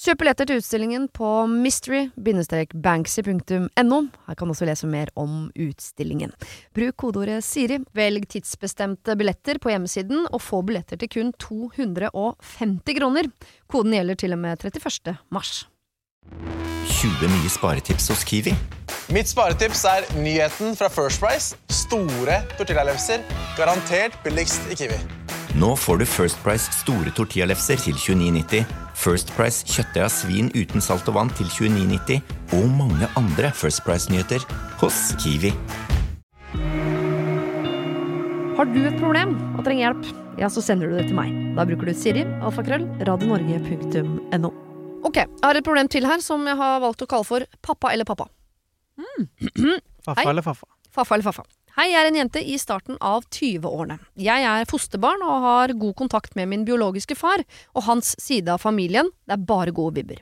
Kjøp billetter til utstillingen på mystery-banksy.no. Her kan du også lese mer om utstillingen. Bruk kodeordet Siri, velg tidsbestemte billetter på hjemmesiden, og få billetter til kun 250 kroner. Koden gjelder til og med 31. mars. 20 nye sparetips hos Kiwi. Mitt sparetips er nyheten fra First Price. Store tortillalefser. Garantert billigst i Kiwi. Nå får du First Price store tortillalefser til 29,90, First Price kjøttdeig av svin uten salt og vann til 29,90 og mange andre First Price-nyheter hos Kiwi. Har du et problem og trenger hjelp, ja, så sender du det til meg. Da bruker du Siri, alfakrøll, radionorge.no. Ok, jeg har et problem til her som jeg har valgt å kalle for pappa eller pappa. Faffa eller faffa? Faffa eller faffa. Hei, jeg er en jente i starten av 20-årene. Jeg er fosterbarn og har god kontakt med min biologiske far og hans side av familien. Det er bare gode vibber.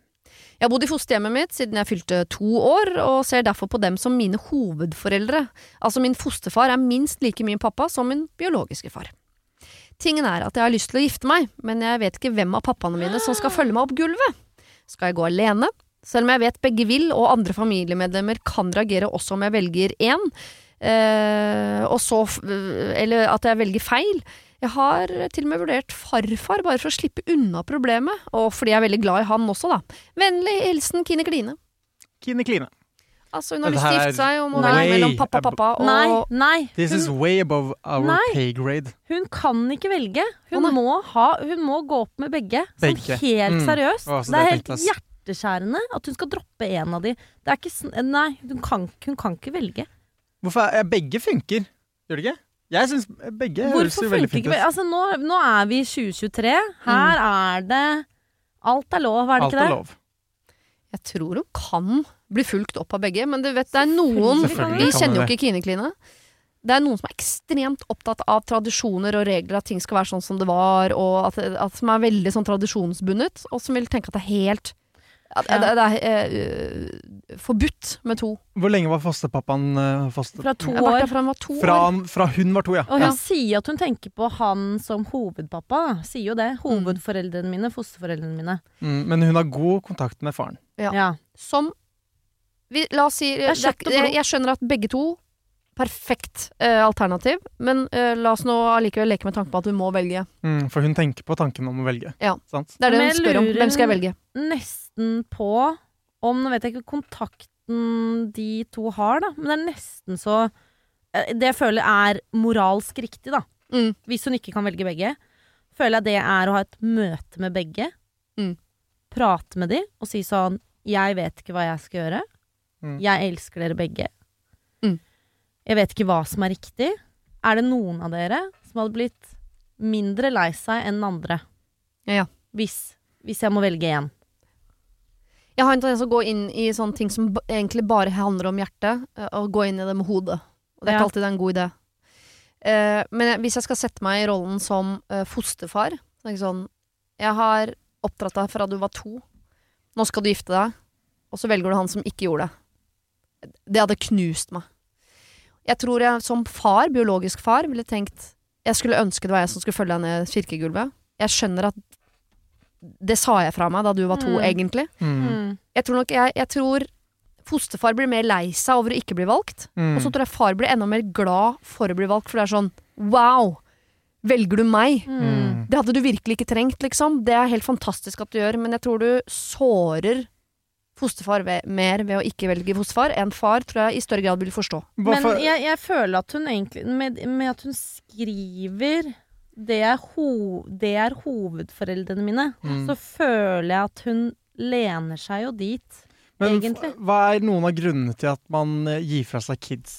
Jeg har bodd i fosterhjemmet mitt siden jeg fylte to år, og ser derfor på dem som mine hovedforeldre. Altså min fosterfar er minst like mye pappa som min biologiske far. Tingen er at jeg har lyst til å gifte meg, men jeg vet ikke hvem av pappaene mine som skal følge meg opp gulvet. Skal jeg gå alene? Selv om jeg vet begge vil, og andre familiemedlemmer kan reagere også om jeg velger én, eh, og så f- Eller at jeg velger feil. Jeg har til og med vurdert farfar, bare for å slippe unna problemet, og fordi jeg er veldig glad i han også, da. Vennlig hilsen Kine Kline. Kine Kline. Altså, hun har lyst til å gifte seg, og må velge mellom pappa, pappa og Nei, nei. This is way above our Nei. pay grade. hun kan ikke velge. Hun, må ha, hun må gå opp med begge. Begge. Sånn helt Mm. seriøst. Så det det er helt hjerteskjærende at hun skal droppe en av de. Det er ikke sn Nei, hun kan, hun kan ikke velge. Hvorfor er, Begge funker, gjør det ikke? Jeg syns begge høres Hvorfor jo veldig fint ikke ut. Altså, nå, nå er vi i 2023. Her er det Alt er lov, er det Alt ikke er lov. Jeg tror hun kan bli fulgt opp av begge, men du vet, det er noen Vi kjenner jo ikke Kine Kline. Det er noen som er ekstremt opptatt av tradisjoner og regler, at ting skal være sånn som det var, og at, at som er veldig sånn tradisjonsbundet, og som vil tenke at det er helt Ja. det, det er uh, forbudt med to. Hvor lenge var fosterpappaen uh, foster? Fra to år. fra han var to Fra, år. fra hun var to, ja. Og hun ja. sier at hun tenker på han som hovedpappa. da. Sier jo det. Hovedforeldrene mine, fosterforeldrene mine. Mm, men hun har god kontakt med faren. Ja. Ja. Som vi, La oss si jeg, jeg skjønner at begge to Perfekt eh, alternativ, men eh, la oss nå allikevel leke med tanke på at hun må velge. Mm, for hun tenker på tanken om å velge. Ja. Sant? Det er det Men hun spør om. Hvem skal jeg velge? Nesten på om Nå vet jeg ikke kontakten de to har, da, men det er nesten så eh, Det jeg føler er moralsk riktig, da. Mm. Hvis hun ikke kan velge begge. Føler jeg det er å ha et møte med begge. Mm. Prate med de og si sånn Jeg vet ikke hva jeg skal gjøre. Mm. Jeg elsker dere begge. Jeg vet ikke hva som er riktig. Er det noen av dere som hadde blitt mindre lei seg enn andre? Ja. Hvis, hvis jeg må velge én. Jeg har en tendens å gå inn i sånne ting som egentlig bare handler om hjertet, eh, og gå inn i det med hodet. Og det er Ja. ikke alltid en god idé. Uh, men hvis jeg skal sette meg i rollen som uh, fosterfar så er det sånn Jeg har oppdratt deg fra du var to. Nå skal du gifte deg. Og så velger du han som ikke gjorde det. Det hadde knust meg. Jeg tror jeg som far, biologisk far, ville tenkt Jeg skulle ønske det var jeg som skulle følge deg ned kirkegulvet. Jeg skjønner at det sa jeg fra meg da du var to, Mm. egentlig. Mm. Jeg tror nok jeg, jeg tror fosterfar blir mer lei seg over å ikke bli valgt. Mm. Og så tror jeg far blir enda mer glad for å bli valgt, for det er sånn wow! Velger du meg? Mm. Det hadde du virkelig ikke trengt, liksom. Det er helt fantastisk at du gjør, men jeg tror du sårer fosterfar ved, mer ved å ikke velge fosterfar enn far, tror jeg i større grad vil forstå. Men jeg, jeg føler at hun egentlig med, med at hun skriver det er, ho, det er hovedforeldrene mine, Mm. så føler jeg at hun lener seg jo dit. Men egentlig. hva er noen av grunnene til at man eh, gir fra seg kids?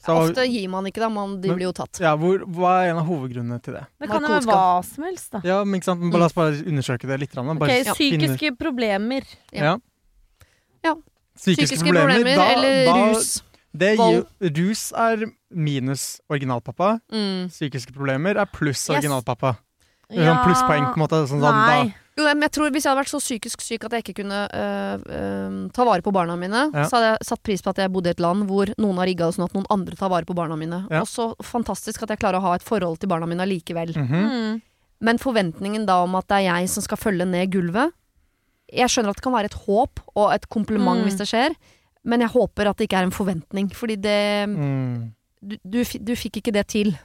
Så, Ofte gir man ikke, da. Man, de Men- blir jo tatt. ja, hvor, hva er en av hovedgrunnene til det? Det kan jo være hva som helst, da. Ja, men ikke sant? Men La oss bare undersøke det litt. grann, Bare Ok, finne- Psykiske problemer. Ja. Ja. Ja. Psykiske, Psykiske problemer, da, eller da, rus. Det gir, rus er minus originalpappa. Mm. Psykiske problemer er pluss Yes. originalpappa. Er sånn plusspoeng, på en måte. Sånn, da, Jo, men jeg tror Hvis jeg hadde vært så psykisk syk at jeg ikke kunne øh, øh, ta vare på barna mine, Ja. så hadde jeg satt pris på at jeg bodde i et land hvor noen har rigga det sånn at noen andre tar vare på barna mine. Ja. Og så fantastisk at jeg klarer å ha et forhold til barna mine allikevel. Mhm. Mm. Men forventningen da om at det er jeg som skal følge ned gulvet Jeg skjønner at det kan være et håp og et kompliment Mm. hvis det skjer, men jeg håper at det ikke er en forventning. Fordi det Mm. du, du, du fikk ikke det til,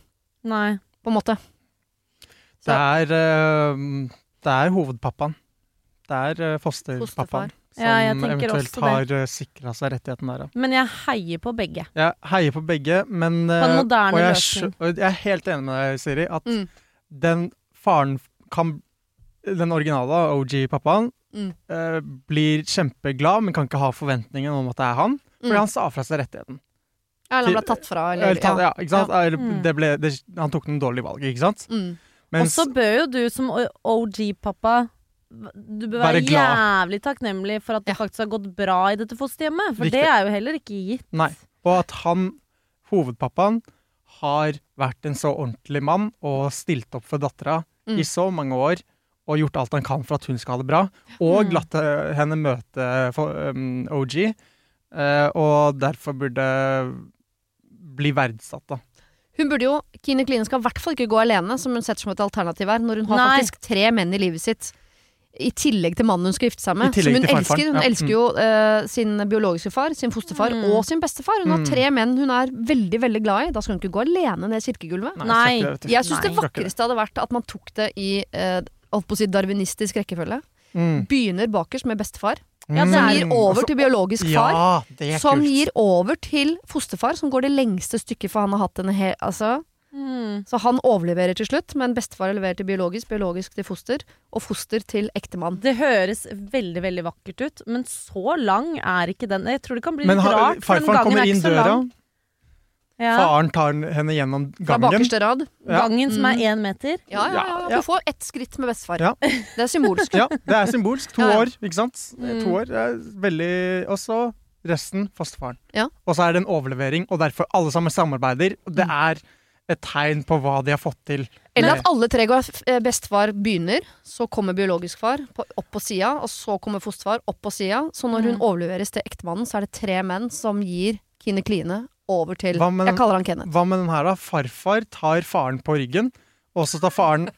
Nei. på en måte. Det er, eh, det er hovedpappaen. Det er eh, Fosterfar. fosterpappaen som Ja, eventuelt har uh, sikra seg rettigheten der. Men jeg heier på begge. Jeg heier på begge, men På en eh, moderne og jeg, løsning. og jeg er helt enig med deg, Siri, at Mm. den faren kan Den originale, OG-pappaen, Mm. eh, blir kjempeglad, men kan ikke ha forventningen om at det er han, fordi Mm. han sa fra seg rettigheten. Ja, eller han ble tatt fra, eller Eller, tatt, ja, ikke sant? Eller, Mm. det ble, det, han tok noen dårlige valg, ikke sant? Mm. Og så bør jo du som OG-pappa Du bør være, Være jævlig takknemlig for at det Ja. faktisk har gått bra i dette fosterhjemmet. For Riktig. det er jo heller ikke gitt. nei. Og at han, hovedpappaen, har vært en så ordentlig mann og stilt opp for dattera Mm. i så mange år. Og gjort alt han kan for at hun skal ha det bra. Og Mm. latt eh, henne møte for, um, OG. eh, og derfor burde bli verdsatt, da. Hun burde jo, Kine Kline skal i hvert fall ikke gå alene, som hun setter som et alternativ her, når hun har Nei. faktisk tre menn i livet sitt. I tillegg til mannen hun skal gifte seg med. Som hun elsker. Hun ja. elsker jo uh, sin biologiske far, sin fosterfar Mm. og sin bestefar. Hun har Mm. tre menn hun er veldig veldig glad i. Da skal hun ikke gå alene ned kirkegulvet. Nei. du. Jeg syns det Nei. Vakreste hadde vært at man tok det i eh, holdt på å si darwinistisk rekkefølge. Mm. Begynner bakerst med bestefar, Ja, som er- gir over til biologisk far. Ja, Som kult. gir over til fosterfar, som går det lengste stykket, for han har hatt en hel altså, Mm. Så han overleverer til slutt, men bestefar leverer til biologisk, biologisk til foster, og foster til ektemann. Det høres veldig veldig vakkert ut, men så lang er ikke den. Jeg tror det kan bli Men litt har, rart, farfaren kommer er inn døra, lang. Ja. faren tar henne gjennom gangen. Fra bakerste rad. Ja. Gangen som er Mm. én meter. Ja, ja, ja. Du får ett skritt med bestefar. Ja. Det er symbolsk. Ja, det er symbolsk. To Ja, ja. år, ikke sant? Mm. To år er veldig Og så resten fosterfaren. Ja. Og så er det en overlevering, og derfor alle sammen samarbeider. Det Mm. er et tegn på hva de har fått til. Eller at alle tre går eh, Bestefar begynner, så kommer biologisk far opp på sida, og så kommer fosterfar opp på sida. Så når hun Mm. overleveres til ektemannen, så er det tre menn som gir Kine Kline over til den, Jeg kaller han Kenneth. Hva med den her, da? Farfar tar faren på ryggen, og så tar faren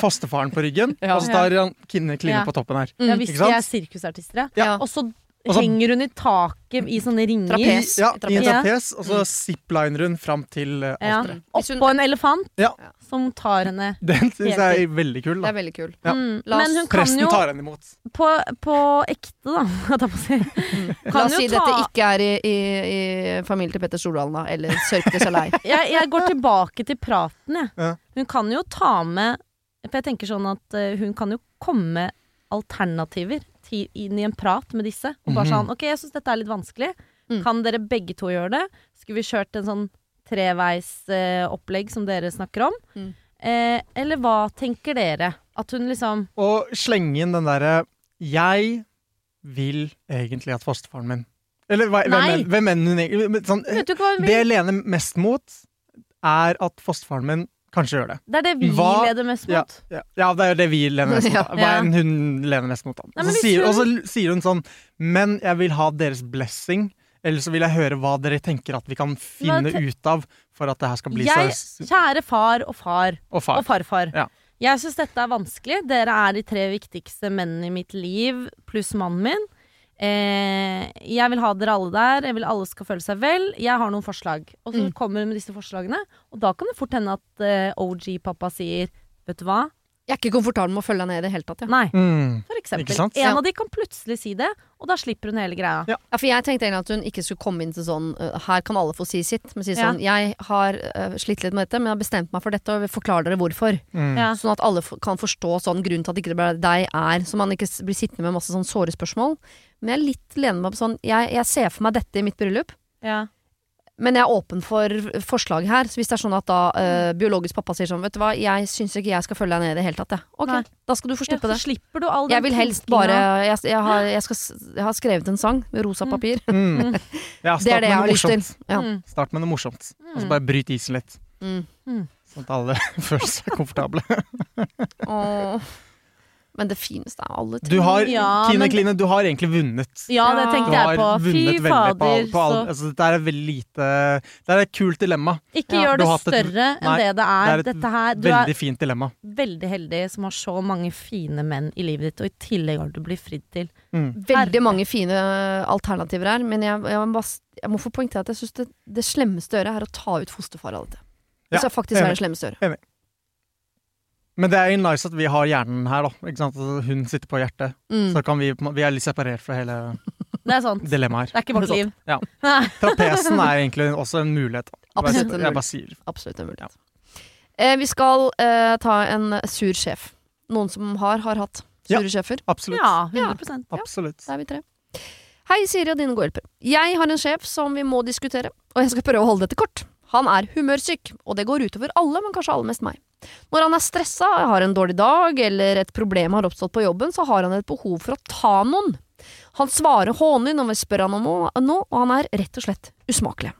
fosterfaren på ryggen, Ja. og så tar han Kine Kline Ja. på toppen her. Ja, hvis Ikke de er sirkusartister, ja. Ja. Og så så- henger hun i taket i sånne ringer. Trapes. Ja, i en Ja. trapes, og så zipliner hun fram til uh, Ja. alteret. Oppå en elefant Ja. som tar henne. Den syns jeg er veldig kul. Det er veldig kul. Ja. Mm. Men hun kan Presten jo tar henne imot. på, på ekte, da, holdt jeg på å si. La Kan oss si ta- dette ikke er i, i, i familien til Petter Stordalen, da, eller Sørkte Salei. jeg, jeg går tilbake til praten, jeg. Ja. Hun kan jo ta med For jeg tenker sånn at uh, hun kan jo komme med alternativer inn i en prat med disse. Og bare Mhm. sånn OK, jeg syns dette er litt vanskelig. Mm. Kan dere begge to gjøre det? Skulle vi kjørt en sånn treveisopplegg eh, opplegg som dere snakker om? Mm. Eh, eller hva tenker dere? At hun liksom Og slenge inn den derre Jeg vil egentlig at fosterfaren min Eller hva, hvem, hvem enn hun egentlig sånn, Det jeg lener mest mot, er at fosterfaren min kanskje gjør det. Det er det vi Hva- leder mest mot. ja, ja, det er jo det vi lener mest mot. Ja. Hva Ja. enn hun lener mest mot. Nei, så sier, og så sier hun sånn Men jeg vil ha deres blessing. Eller så vil jeg høre hva dere tenker at vi kan finne ut av for at det her skal bli Jeg, så kjære far og far Og far. og farfar. Ja. Jeg syns dette er vanskelig. Dere er de tre viktigste mennene i mitt liv, pluss mannen min. Eh, jeg vil ha dere alle der. Jeg vil alle skal føle seg vel. Jeg har noen forslag. Og så Mm. kommer hun med disse forslagene. Og da kan det fort hende at eh, OG-pappa sier Vet du hva? Jeg er ikke komfortabel med å følge deg ned i det hele tatt. Ja. Nei. Mm. For Ikke eksempel. sant? En Ja. av de kan plutselig si det, og da slipper hun hele greia. Ja. Ja, for jeg tenkte egentlig at hun ikke skulle komme inn til sånn uh, Her kan alle få si sitt. Men si Ja. sånn Jeg har uh, slitt litt med dette, men jeg har bestemt meg for dette, og vil forklare dere hvorfor. Mm. Ja. Sånn at alle kan forstå sånn grunnen til at ikke det ble deg er, så man ikke blir sittende med masse sånn såre spørsmål. Men jeg er litt lener meg på sånn jeg, jeg ser for meg dette i mitt bryllup. Ja. Men jeg er åpen for forslag her. Så hvis det er sånn at da uh, biologisk pappa sier sånn Vet du hva, jeg syns ikke jeg skal følge deg ned i det hele tatt, jeg. Ok, Nei. da skal du få Ja, slippe så det. slipper du all den Jeg vil helst bare jeg, jeg, har, jeg, skal, jeg har skrevet en sang med rosa Mm. papir. Mm. Ja, Det er det jeg har lyst til. Ja. Mm. Start med noe morsomt. Og så Mm. bare bryt isen litt. Mm. Sånn at alle føler seg komfortable. Åh. Men det fineste er alle Du har, Ja, Kine men- Kline, du har egentlig vunnet. Ja, det tenkte jeg på. Fy fader. på, på all, så altså, Dette er veldig lite Det er et kult dilemma. Ikke Ja, gjør det større et- større enn Nei, det det er. det er et Dette her, du Veldig er fint dilemma. veldig heldig som har så mange fine menn i livet ditt, og i tillegg har du blitt fridd til. Mm. Veldig mange fine alternativer her, men jeg, jeg, må, jeg må få poengtere at jeg syns det, det slemmeste å gjøre er å ta ut fosterfar av dette. Det Ja, skal faktisk være det slemmeste å gjøre. Men det er jo nice at vi har hjernen her, da. Ikke sant? Altså, Hun sitter på hjertet. Mm. Så kan vi, vi er litt separert fra hele Det er sant. dilemmaet her. Det er ikke vårt liv. Ja. Trapesen er egentlig også en mulighet. Absolutt en mulighet. Absolutt en mulighet. Eh, vi skal eh, ta en sur sjef. Noen som har, har hatt Ja. sure sjefer. Absolutt. Ja, 100 Absolutt. Da er vi tre. Hei, Siri og dine gode hjelpere. Jeg har en sjef som vi må diskutere, og jeg skal prøve å holde dette kort. Han er humørsyk, og det går utover alle, men kanskje aller mest meg. Når han er stressa, har en dårlig dag eller et problem har oppstått på jobben, så har han et behov for å ta noen. Han svarer hånlig når vi spør han om noe, og han er rett og slett usmakelig.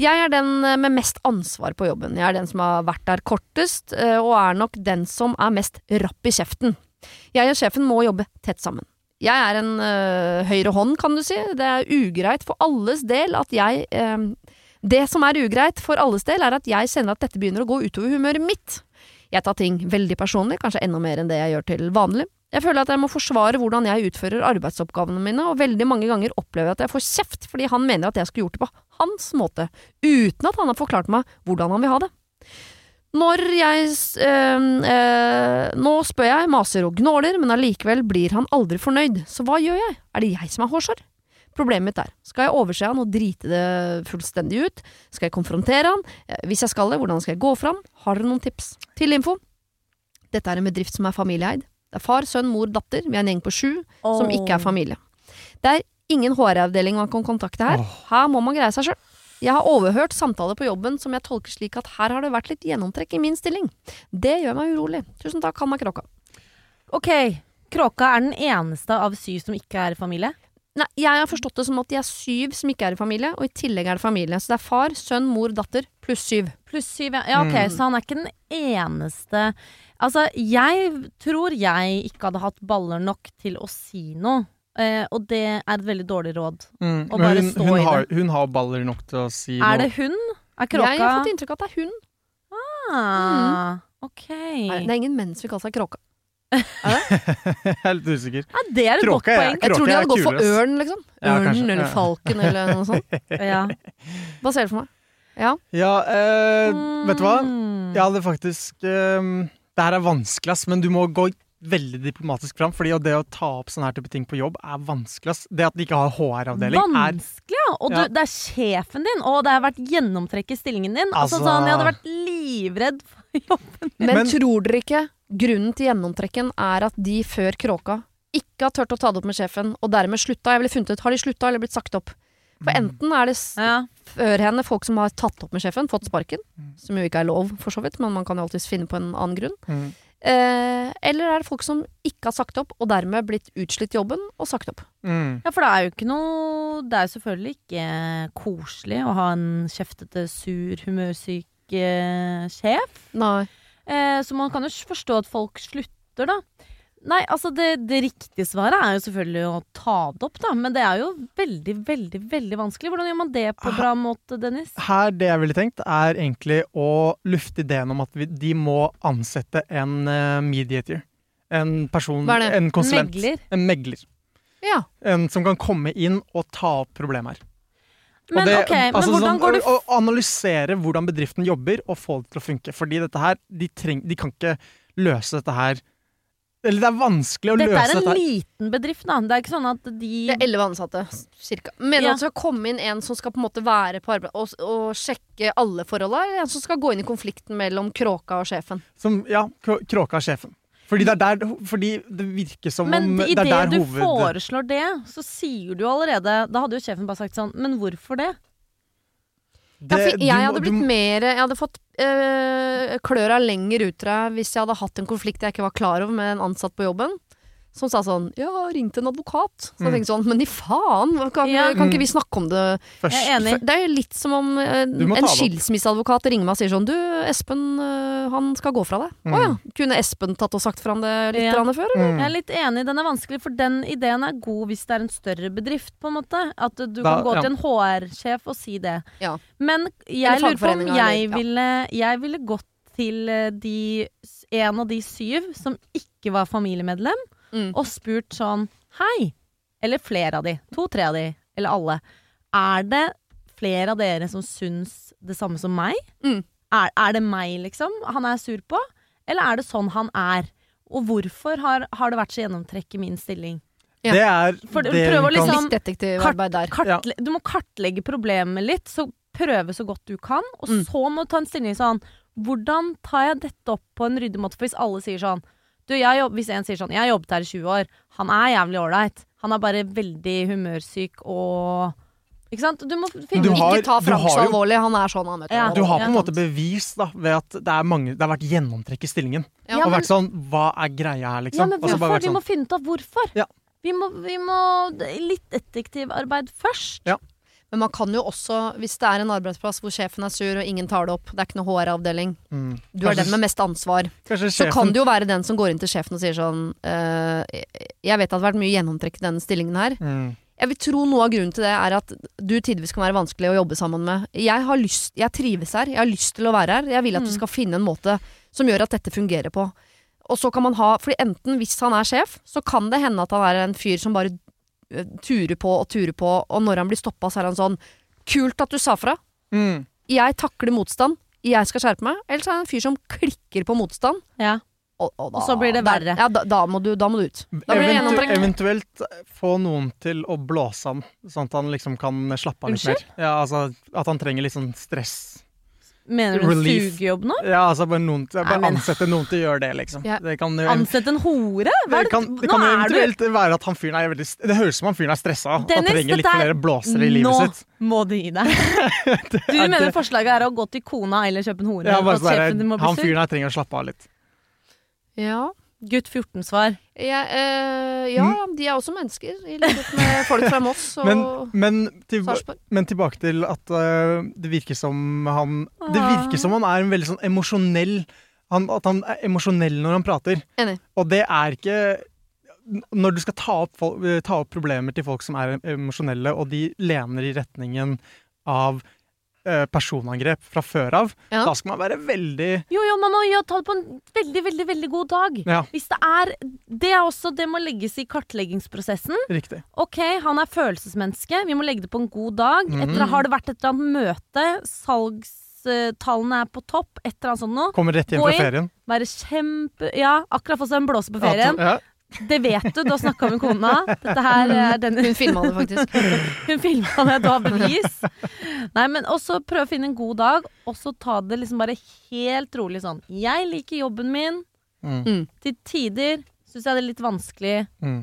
Jeg er den eh, med mest ansvar på jobben. Jeg er den som har vært der kortest, eh, og er nok den som er mest rapp i kjeften. Jeg og sjefen må jobbe tett sammen. Jeg er en øh, høyre hånd, kan du si. Det er ugreit for alles del at jeg øh, Det som er ugreit for alles del, er at jeg kjenner at dette begynner å gå utover humøret mitt. Jeg tar ting veldig personlig, kanskje enda mer enn det jeg gjør til vanlig. Jeg føler at jeg må forsvare hvordan jeg utfører arbeidsoppgavene mine, og veldig mange ganger opplever jeg at jeg får kjeft fordi han mener at jeg skulle gjort det på hans måte, uten at han har forklart meg hvordan han vil ha det. Når jeg øh, øh, Nå spør jeg, maser og gnåler, men allikevel blir han aldri fornøyd. Så hva gjør jeg? Er det jeg som er hårsår? Problemet mitt er, skal jeg overse han og drite det fullstendig ut? Skal jeg konfrontere han? Eh, Hvis jeg skal det, hvordan skal jeg gå fram? Har dere noen tips? Til info. Dette er en bedrift som er familieeid. Det er far, sønn, mor, datter. Vi er en gjeng på sju som ikke er familie. Det er ingen HR-avdeling man kan kontakte her. Her må man greie seg sjøl. Jeg har overhørt samtaler på jobben som jeg tolker slik at her har det vært litt gjennomtrekk i min stilling. Det gjør meg urolig. Tusen takk, Hanna Kråka. Ok, Kråka er den eneste av syv som ikke er familie. Nei, jeg har forstått det som at de er syv som ikke er i familie, og i tillegg er det familie. Så det er far, sønn, mor, datter pluss syv. Pluss syv, ja. ja ok, Mm. så han er ikke den eneste Altså, jeg tror jeg ikke hadde hatt baller nok til å si noe. Eh, og det er et veldig dårlig råd. Mm. Å Men bare hun, stå hun, i har, hun har baller nok til å si Er noe. det hun? Er Jeg har fått inntrykk av at det er hun. ah, Ok. Nei, Det er ingen menn som vil kalle seg Kråka. Jeg er litt usikker. Ja, det er et godt Kråka poeng. Jeg tror de hadde gått for ørn, liksom. Ørnen ja, eller ja. falken eller noe sånt. Ja. Hva ser du for meg? Ja. Ja, eh, vet du hva? Mm. Jeg hadde faktisk eh, Det her er vanskelig, ass, men du må gå veldig diplomatisk fram. Fordi det å ta opp sånne her type ting på jobb er vanskelig. ass. Det at de ikke har HR-avdeling, er Vanskelig, ja. Og du, Ja. det er sjefen din, og det har vært gjennomtrekk i stillingen din. Altså, Altså- sånn, Jeg hadde vært livredd for jobben. Men, Men- tror dere ikke grunnen til gjennomtrekken er at de før Kråka ikke har turt å ta det opp med sjefen, og dermed slutta? Jeg ville funnet ut, Har de slutta eller blitt sagt opp? For Mm. enten er det s- Ja. før henne folk som har tatt opp med sjefen, fått sparken, som jo ikke er lov for så vidt, men man kan jo alltids finne på en annen grunn. Mm. Eh, eller er det folk som ikke har sagt opp, og dermed blitt utslitt jobben og sagt opp? mm. Ja, for det er jo ikke noe Det er jo selvfølgelig ikke koselig å ha en kjeftete, sur, humørsyk eh, sjef. Nei. Eh, så man kan jo forstå at folk slutter, da. Nei, altså det, det riktige svaret er jo selvfølgelig å ta det opp, da. Men det er jo veldig, veldig veldig vanskelig. Hvordan gjør man det på bra måte, Dennis? Her, det jeg ville tenkt, er egentlig å lufte ideen om at vi, de må ansette en uh, mediator. En person, Hva er det? en konsulent. Megler. En megler. Ja. En som kan komme inn og ta opp problemer. Og Men det- ok, men altså hvordan sånn, går det å, analysere hvordan bedriften jobber, og få det til å funke. Fordi dette her, de, treng, de kan ikke løse dette her Eller det er vanskelig å Dette løse er en dette her. liten bedrift, da. Det er ikke sånn at de Det er elleve ansatte, cirka. Mener du Ja. at det skal komme inn en som skal på en måte være på arbeid og, og sjekke alle forholda, eller en som skal gå inn i konflikten mellom Kråka og sjefen? Som, ja, Kråka og sjefen. Fordi det, er der, fordi det virker som Men om det idet er der du foreslår det, så sier du jo allerede Da hadde jo sjefen bare sagt sånn Men hvorfor det? Ja, Det- for jeg, jeg hadde blitt mer Jeg hadde fått øh, kløra lenger ut av deg hvis jeg hadde hatt en konflikt jeg ikke var klar over med en ansatt på jobben. Som sa sånn 'Ja, ringte en advokat'. Så jeg Mm. tenkte sånn 'Men i faen! Kan, Ja. kan ikke vi snakke om det først. Jeg er enig. Det er jo litt som om eh, en skilsmisseadvokat ringer meg og sier sånn Du, Espen, eh, han skal gå fra deg. Å Mm. ja. Kunne Espen tatt og sagt fra om det litt Ja. før? eller? Mm. Jeg er litt enig, den er vanskelig, for den ideen er god hvis det er en større bedrift, på en måte. At du Da- kan gå ja. til en HR-sjef og si det. Ja. Men jeg lurer på om jeg eller- ja. ville, jeg ville gått til eh, de, en av de syv som ikke var familiemedlem, Mm. og spurt sånn Hei! Eller flere av de. To-tre av de. Eller alle. Er det flere av dere som syns det samme som meg? Mm. Er, er det meg, liksom, han er sur på? Eller er det sånn han er? Og hvorfor har, har det vært så gjennomtrekk i min stilling? Ja. Det er For det prøv å vi kan- liksom- der. Kartle Du må kartlegge problemet litt, så prøve så godt du kan, og Mm. så må du ta en stilling sånn hvordan tar jeg dette opp på en ryddig måte? For hvis alle sier sånn du, jeg jobb, Hvis en sier sånn 'Jeg har jobbet her i 20 år. Han er jævlig ålreit. Han er bare veldig humørsyk og Ikke sant? Du må finne Du har- Ikke ta du Frank har så alvorlig, han er sånn, han, vet Ja. Du har på en måte bevis da, ved at det, er mange, det har vært gjennomtrekk i stillingen. Ja, og men- vært sånn Hva er greia her, liksom? Ja, men hvorfor? bare vært Vi sånn, må finne ut av hvorfor. Ja. Vi, må, vi må Litt detektivarbeid først. Ja. Men man kan jo også, hvis det er en arbeidsplass hvor sjefen er sur og ingen tar det opp, det er ikke noe HR-avdeling, mm, du er den med mest ansvar, sjefen... så kan det jo være den som går inn til sjefen og sier sånn uh, Jeg vet at det har vært mye gjennomtrekk i denne stillingen her. mm, Jeg vil tro noe av grunnen til det er at du tidvis kan være vanskelig å jobbe sammen med. Jeg har lyst, jeg trives her, jeg har lyst til å være her. Jeg vil at du Mm. skal finne en måte som gjør at dette fungerer på. Og så kan man ha, fordi enten hvis han er sjef, så kan det hende at han er en fyr som bare turer på og turer på, og når han blir stoppa, så er han sånn Kult at du sa fra. mm, Jeg takler motstand. Jeg skal skjerpe meg. Eller så er han en fyr som klikker på motstand. Ja. Og, og, da, Og så blir det verre. verre. Ja, da, da, må du, da må du ut. Da blir det Eventu eventuelt få noen til å blåse han, sånn at han liksom kan slappe av litt mer. Ja, altså At han trenger litt sånn stress. Mener du en Relief. sugejobb nå? Ja, altså Bare, noen, bare Nei, men- ansette noen til å gjøre det, liksom. Ja. Det kan ansette Ansett en hore? Hva er det det, kan, det nå kan er du eventuelt være at han fyren er veldig Det høres ut som han fyren er stressa og trenger litt er- flere blåsere i livet Nå sitt. må du gi deg. Du er mener det- forslaget er å gå til kona eller kjøpe en hore? Ja, bare bli han fyren her trenger å slappe av litt. Ja. Gutt 14-svar. Ja, eh, ja, ja, de er også mennesker, i likhet med folk fra Moss og Men, men, til, men tilbake til at øh, det virker som han Det Ah. virker som han er en veldig sånn emosjonell han, At han er emosjonell når han prater. Enig. Og det er ikke Når du skal ta opp, ta opp problemer til folk som er emosjonelle, og de lener i retningen av personangrep fra før av, Ja. da skal man være veldig Jo, jo, man må jo ta det på en veldig, veldig veldig god dag. Ja, Hvis det er Det er også Det må legges i kartleggingsprosessen. riktig. Ok, han er følelsesmenneske. Vi må legge det på en god dag. Mm. Etter, har det vært et eller annet møte, salgstallene er på topp, et eller annet sånt noe. Kommer rett hjem fra ferien. Være kjempe Ja, akkurat fått seg en blåse på ferien. Ja, Det vet du, du har snakka med kona. Dette her er den Hun filma det faktisk. Hun filma det, du har bevis. Nei, men også prøve å finne en god dag, og så ta det liksom bare helt rolig sånn. Jeg liker jobben min. Mm. Til tider syns jeg det er litt vanskelig. Mm.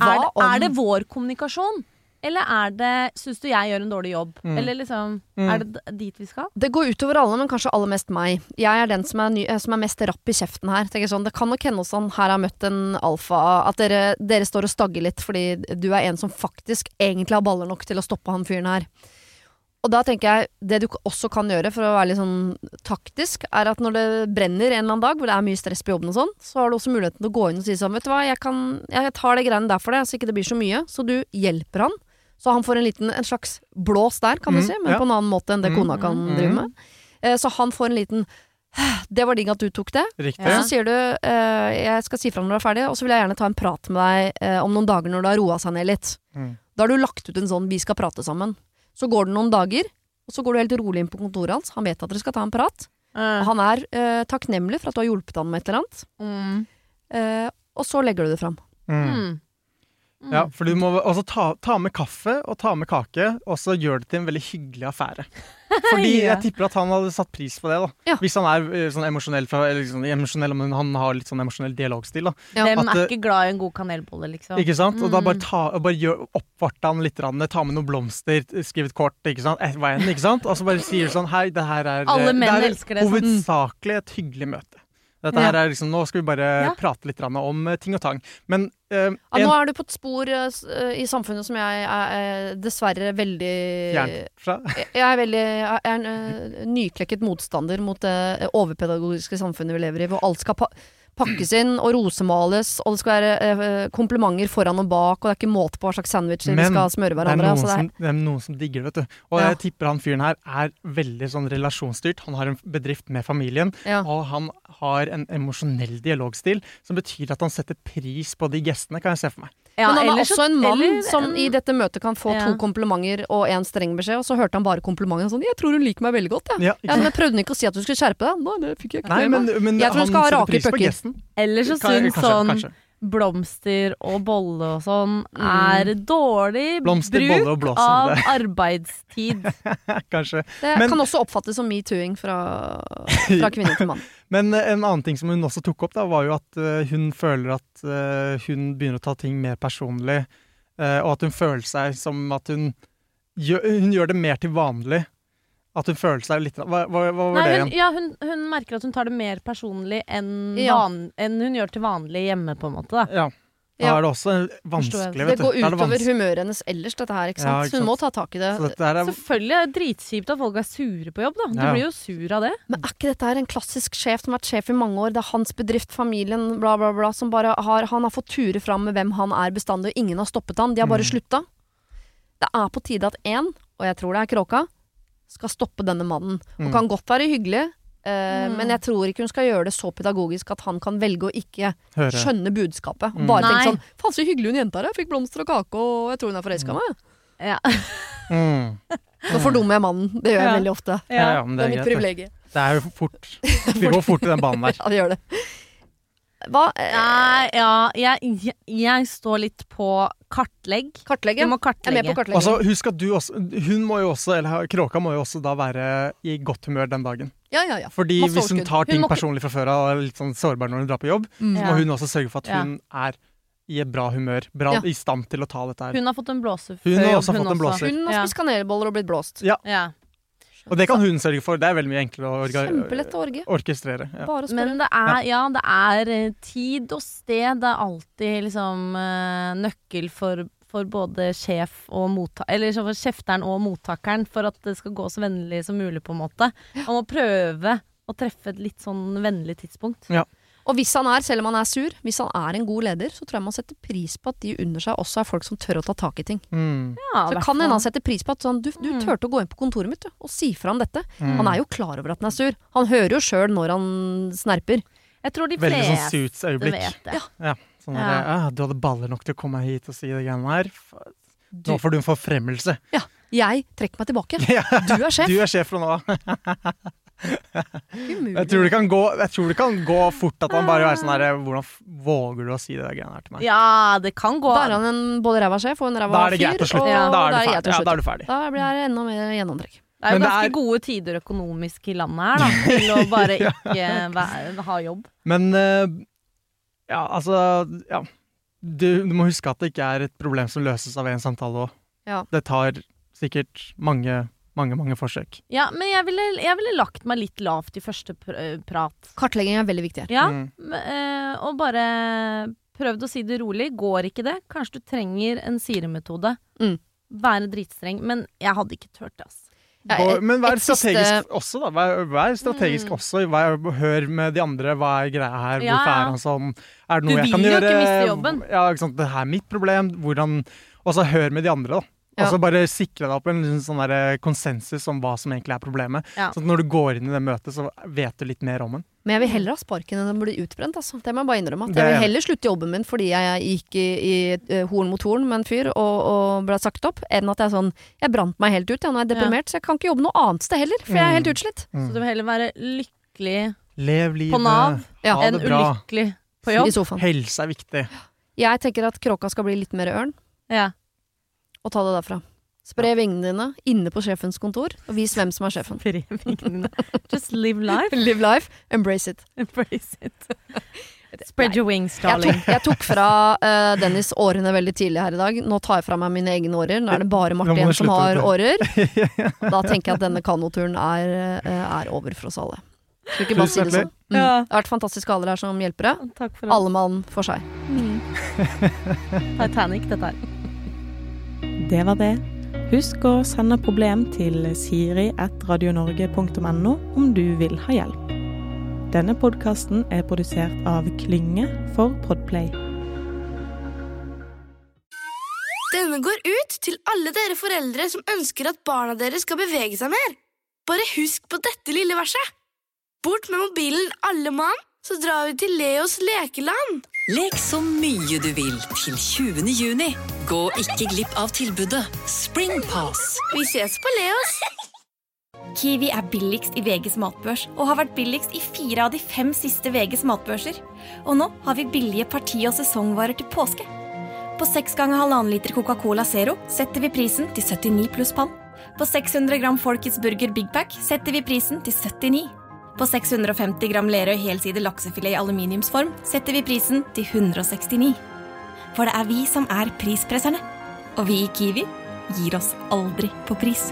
Hva Er det, er det vår kommunikasjon? Eller er det Syns du jeg gjør en dårlig jobb? Mm. Eller liksom Mm. Er det dit vi skal? Det går utover alle, men kanskje aller mest meg. Jeg er den som er, ny, eh, som er mest rapp i kjeften her. Tenker sånn, det kan nok hende sånn her har møtt en alfa, at dere, dere står og stagger litt fordi du er en som faktisk egentlig har baller nok til å stoppe han fyren her. Og da tenker jeg, det du også kan gjøre for å være litt sånn taktisk, er at når det brenner en eller annen dag, hvor det er mye stress på jobben og sånn, så har du også muligheten til å gå inn og si sånn, vet du hva, jeg, kan, jeg tar det greiene der for deg, så ikke det blir så mye. Så du hjelper han. Så han får en liten, en slags blås der, kan du Mm, si, men ja. på en annen måte enn det Mm, kona kan mm, drive mm. med. Eh, Så han får en liten Det var digg at du tok det. Riktig. Og så sier du eh, jeg skal si fra når du er ferdig, og så vil jeg gjerne ta en prat med deg eh, om noen dager når det har roa seg ned litt. Mm. Da har du lagt ut en sånn 'vi skal prate sammen'. Så går det noen dager, og så går du helt rolig inn på kontoret hans. Han vet at dere skal ta en prat. Og han er eh, takknemlig for at du har hjulpet han med et eller annet. Mm. Eh, og så legger du det fram. Mm. Mm. Ja, for du må også ta, ta med kaffe og ta med kake, og så gjør det til en veldig hyggelig affære. Fordi Ja. jeg tipper at han hadde satt pris på det, da. Ja. Hvis han er eh, sånn emosjonell, sånn emosjonell, men han har litt sånn emosjonell dialogstil, da. Ja. Hvem er eh, ikke glad i en god kanelbolle, liksom? Ikke sant? Og da bare, Mm. ta, bare gjør, oppvarte han litt, rann, ta med noen blomster, skriv et kort, ikke sant? Et, veien, ikke sant? Og så bare sier du sånn Hei, det her er Alle det er elsker det, sånn. Hovedsakelig et hyggelig møte. Dette her er liksom, Nå skal vi bare Ja. prate litt om eh, ting og tang. Men eh, Ja, nå er du på et spor eh, eh, i samfunnet som jeg er eh, dessverre veldig Jeg jeg er veldig jeg er en eh, nyklekket motstander mot det overpedagogiske samfunnet vi lever i, hvor alt skal pa pakkes inn og rosemales, og det skal være eh, komplimenter foran og bak, og det er ikke måte på hva slags sandwicher vi skal smøre er, hverandre. altså det er, som, det er noen som digger det, vet du. Og Ja. jeg tipper han fyren her er veldig sånn relasjonsstyrt. Han har en bedrift med familien, ja. og han har en emosjonell dialogstil som betyr at han setter pris på de gestene, kan jeg se for meg. Ja, Men han er også en mann eller som i dette møtet kan få Ja. to komplimenter og en streng beskjed, og så hørte han bare komplimentene sånn 'Jeg tror hun liker meg veldig godt', jeg. Ja, Ja, men jeg prøvde ikke å si at du skulle skjerpe deg. Nei, det fikk jeg ikke Nei, men, men Jeg tror han han skal ha rake pucker. Eller så syns sånn kanskje. Blomster og bolle og sånn er dårlig Blomster, bruk blåser, av arbeidstid. Kanskje. Det Men- kan også oppfattes som metooing fra, fra kvinne til mann. Men eh, en annen ting som hun også tok opp, da, var jo at eh, hun føler at eh, hun begynner å ta ting mer personlig. eh, og at hun føler seg som at hun gjør, hun gjør det mer til vanlig. At hun føler seg litt Hva, hva, hva var Nei, det hun, ja, hun, hun merker at hun tar det mer personlig enn, Ja. van, enn hun gjør til vanlig hjemme, på en måte. Da. Ja. Da Ja. er det også vanskelig, vet Det går er utover humøret hennes ellers, dette her. ikke Ja, sant? ikke Så hun må ta tak i det. Så dette er Selvfølgelig er det dritkjipt at folk er sure på jobb, da. Du Ja. blir jo sur av det. Men er ikke dette her en klassisk sjef som har vært sjef i mange år? Det er hans bedrift, familien, bla, bla, bla, som bare har Han har fått ture fram med hvem han er bestandig, og ingen har stoppet han. De har bare Mm. slutta. Det er på tide at én, og jeg tror det er Kråka, skal stoppe denne mannen. Og Mm. kan godt være hyggelig, Uh, Mm. men jeg tror ikke hun skal gjøre det så pedagogisk at han kan velge å ikke Høre. skjønne budskapet. Mm. bare tenke sånn Faen, så hyggelig hun jenta er. Jeg fikk blomster og kake, og jeg tror hun er forelska i meg. Ja. Mm. Nå fordummer jeg mannen. Det gjør jeg Ja. veldig ofte. Ja, ja, men Det det er mitt privilegium. Det er jo fort. Vi går fort i den banen der. Ja, det gjør det. Hva Nei, ja, jeg, jeg, jeg står litt på kartlegg. Kartlegge? Du må Jeg er med på kartlegge. Altså, husk at du også Hun må jo også, eller Kråka må jo også da være i godt humør den dagen. ja, ja, ja. Fordi Masse hvis hun overskudd. tar ting Hun må personlig fra før av og er litt sånn sårbar når hun drar på jobb, Mm. så må hun også sørge for at Ja. hun er i et bra humør. Bra, Ja. I stand til å ta dette her. Hun har fått en blåser. Hun har også også fått en blåser. Hun har Ja. spist kanelboller og blitt blåst. Ja. Ja. Og det kan hun sørge for. Det er veldig mye enklere å orga å orge. orkestrere. Ja. Bare å. Men det er, ja, det er eh, tid og sted. Det er alltid liksom eh, nøkkel for, for både sjef og motta Eller for kjefteren og mottakeren for at det skal gå så vennlig som mulig, på en måte. Man må prøve å treffe et litt sånn vennlig tidspunkt. Og hvis han er, selv om han er sur, hvis han er en god leder, så tror jeg man setter pris på at de under seg også er folk som tør å ta tak i ting. Mm. Ja, Så kan hende han setter pris på at sånn, du, du Mm. turte å gå inn på kontoret mitt du, og si fra om dette. Mm. Han er jo klar over at han er sur. Han hører jo sjøl når han snerper. Jeg tror de Veldig sånn suits-øyeblikk. det. Ja. Sånn Ja. der, ah, du hadde baller nok til å komme hit og si det greiene her. Nå får du en forfremmelse. Ja. Jeg trekker meg tilbake. Du er sjef. du er sjef fra nå av. Jeg tror, det kan gå, jeg tror det kan gå fort at han bare er sånn herre Hvordan våger du å si det der greiene her til meg? Ja, det kan gå. Da er han en både ræva sjef og en ræva Da er det fyr. greit å slutte. Ja. Da er det du ferdig. Ja, da er du ferdig. Da blir det enda mer gjennomtrekk. Det er jo ganske er- gode tider økonomisk i landet her, da. Til å bare ikke væ- ha jobb. Men eh, ja, altså Ja. Du, du må huske at det ikke er et problem som løses av én samtale òg. Ja. Det tar sikkert mange, mange, mange forsøk. Ja, men jeg ville, jeg ville lagt meg litt lavt i første pr eh, prat. Kartlegging er veldig viktig her. Ja, Mm. eh, og bare prøvd å si det rolig. Går ikke det? Kanskje du trenger en siremetode. Mm. Være dritstreng. Men jeg hadde ikke turt det. Ja, et- Men vær strategisk også, da. Vær, vær strategisk Mm. også. Vær, hør med de andre. Hva er greia her? Ja, Hvorfor er han sånn? Er det Du noe jeg kan vil jo ikke miste jobben. Ja, ikke sant. Det her er mitt problem. Hvordan Og så hør med de andre, da. Ja. Og så bare sikre deg opp en liksom sånn der konsensus om hva som egentlig er problemet. Ja. Så at når du går inn i det møtet, så vet du litt mer om den. Men jeg vil heller ha sparken enn å bli utbrent. Altså. Det må jeg bare innrømme. At jeg vil heller slutte jobben min fordi jeg gikk i, i eh, horn mot horn med en fyr og, og ble sagt opp, enn at jeg sånn Jeg brant meg helt ut. Jeg, nå er jeg deprimert, så jeg kan ikke jobbe noe annet sted heller. For jeg er helt Mm. utslitt. Mm. Så du vil heller være lykkelig Lev livet. på Nav Ja. Enn ulykkelig på I jobb. sofaen. Helse er viktig. Jeg tenker at kråka skal bli litt mer ørn, Ja. Og ta det derfra. Spre vingene dine inne på sjefens kontor, og vis hvem som er sjefen. Brevingene. Just live life. Live life, embrace it. Embrace it. Spread your wings, Jeg darling. tok, jeg tok fra uh, Dennis årene veldig tidlig her i dag. Nå tar jeg fra meg mine egne årer. Nå er det bare Martin igjen som har årer. Da tenker jeg at denne kanoturen er, eh, er over for oss alle. Skal ikke bare si det sånn? Mm. Ja. Det har vært fantastiske alle her som hjelpere. Takk for Alle mann for seg. Titanic, dette her. Det var det. Husk å sende problem til siri.radionorge.no om du vil ha hjelp. Denne podkasten er produsert av Klynge for Podplay. Denne går ut til alle dere foreldre som ønsker at barna deres skal bevege seg mer. Bare husk på dette lille verset. Bort med mobilen, alle mann, så drar vi til Leos lekeland. Lek så mye du vil til 20. juni. Gå ikke glipp av tilbudet Springpass. Vi ses på Leos. Kiwi er billigst i VGs matbørs og har vært billigst i fire av de fem siste VGs matbørser. Og nå har vi billige parti- og sesongvarer til påske. På 6 ganger halvannen liter Coca-Cola Zero setter vi prisen til 79 pluss pann. På 600 gram Folkets Burger Big Pack setter vi prisen til 79. På 650 gram Lerøy helside laksefilet i aluminiumsform setter vi prisen til 169. For det er vi som er prispresserne. Og vi i Kiwi gir oss aldri på pris.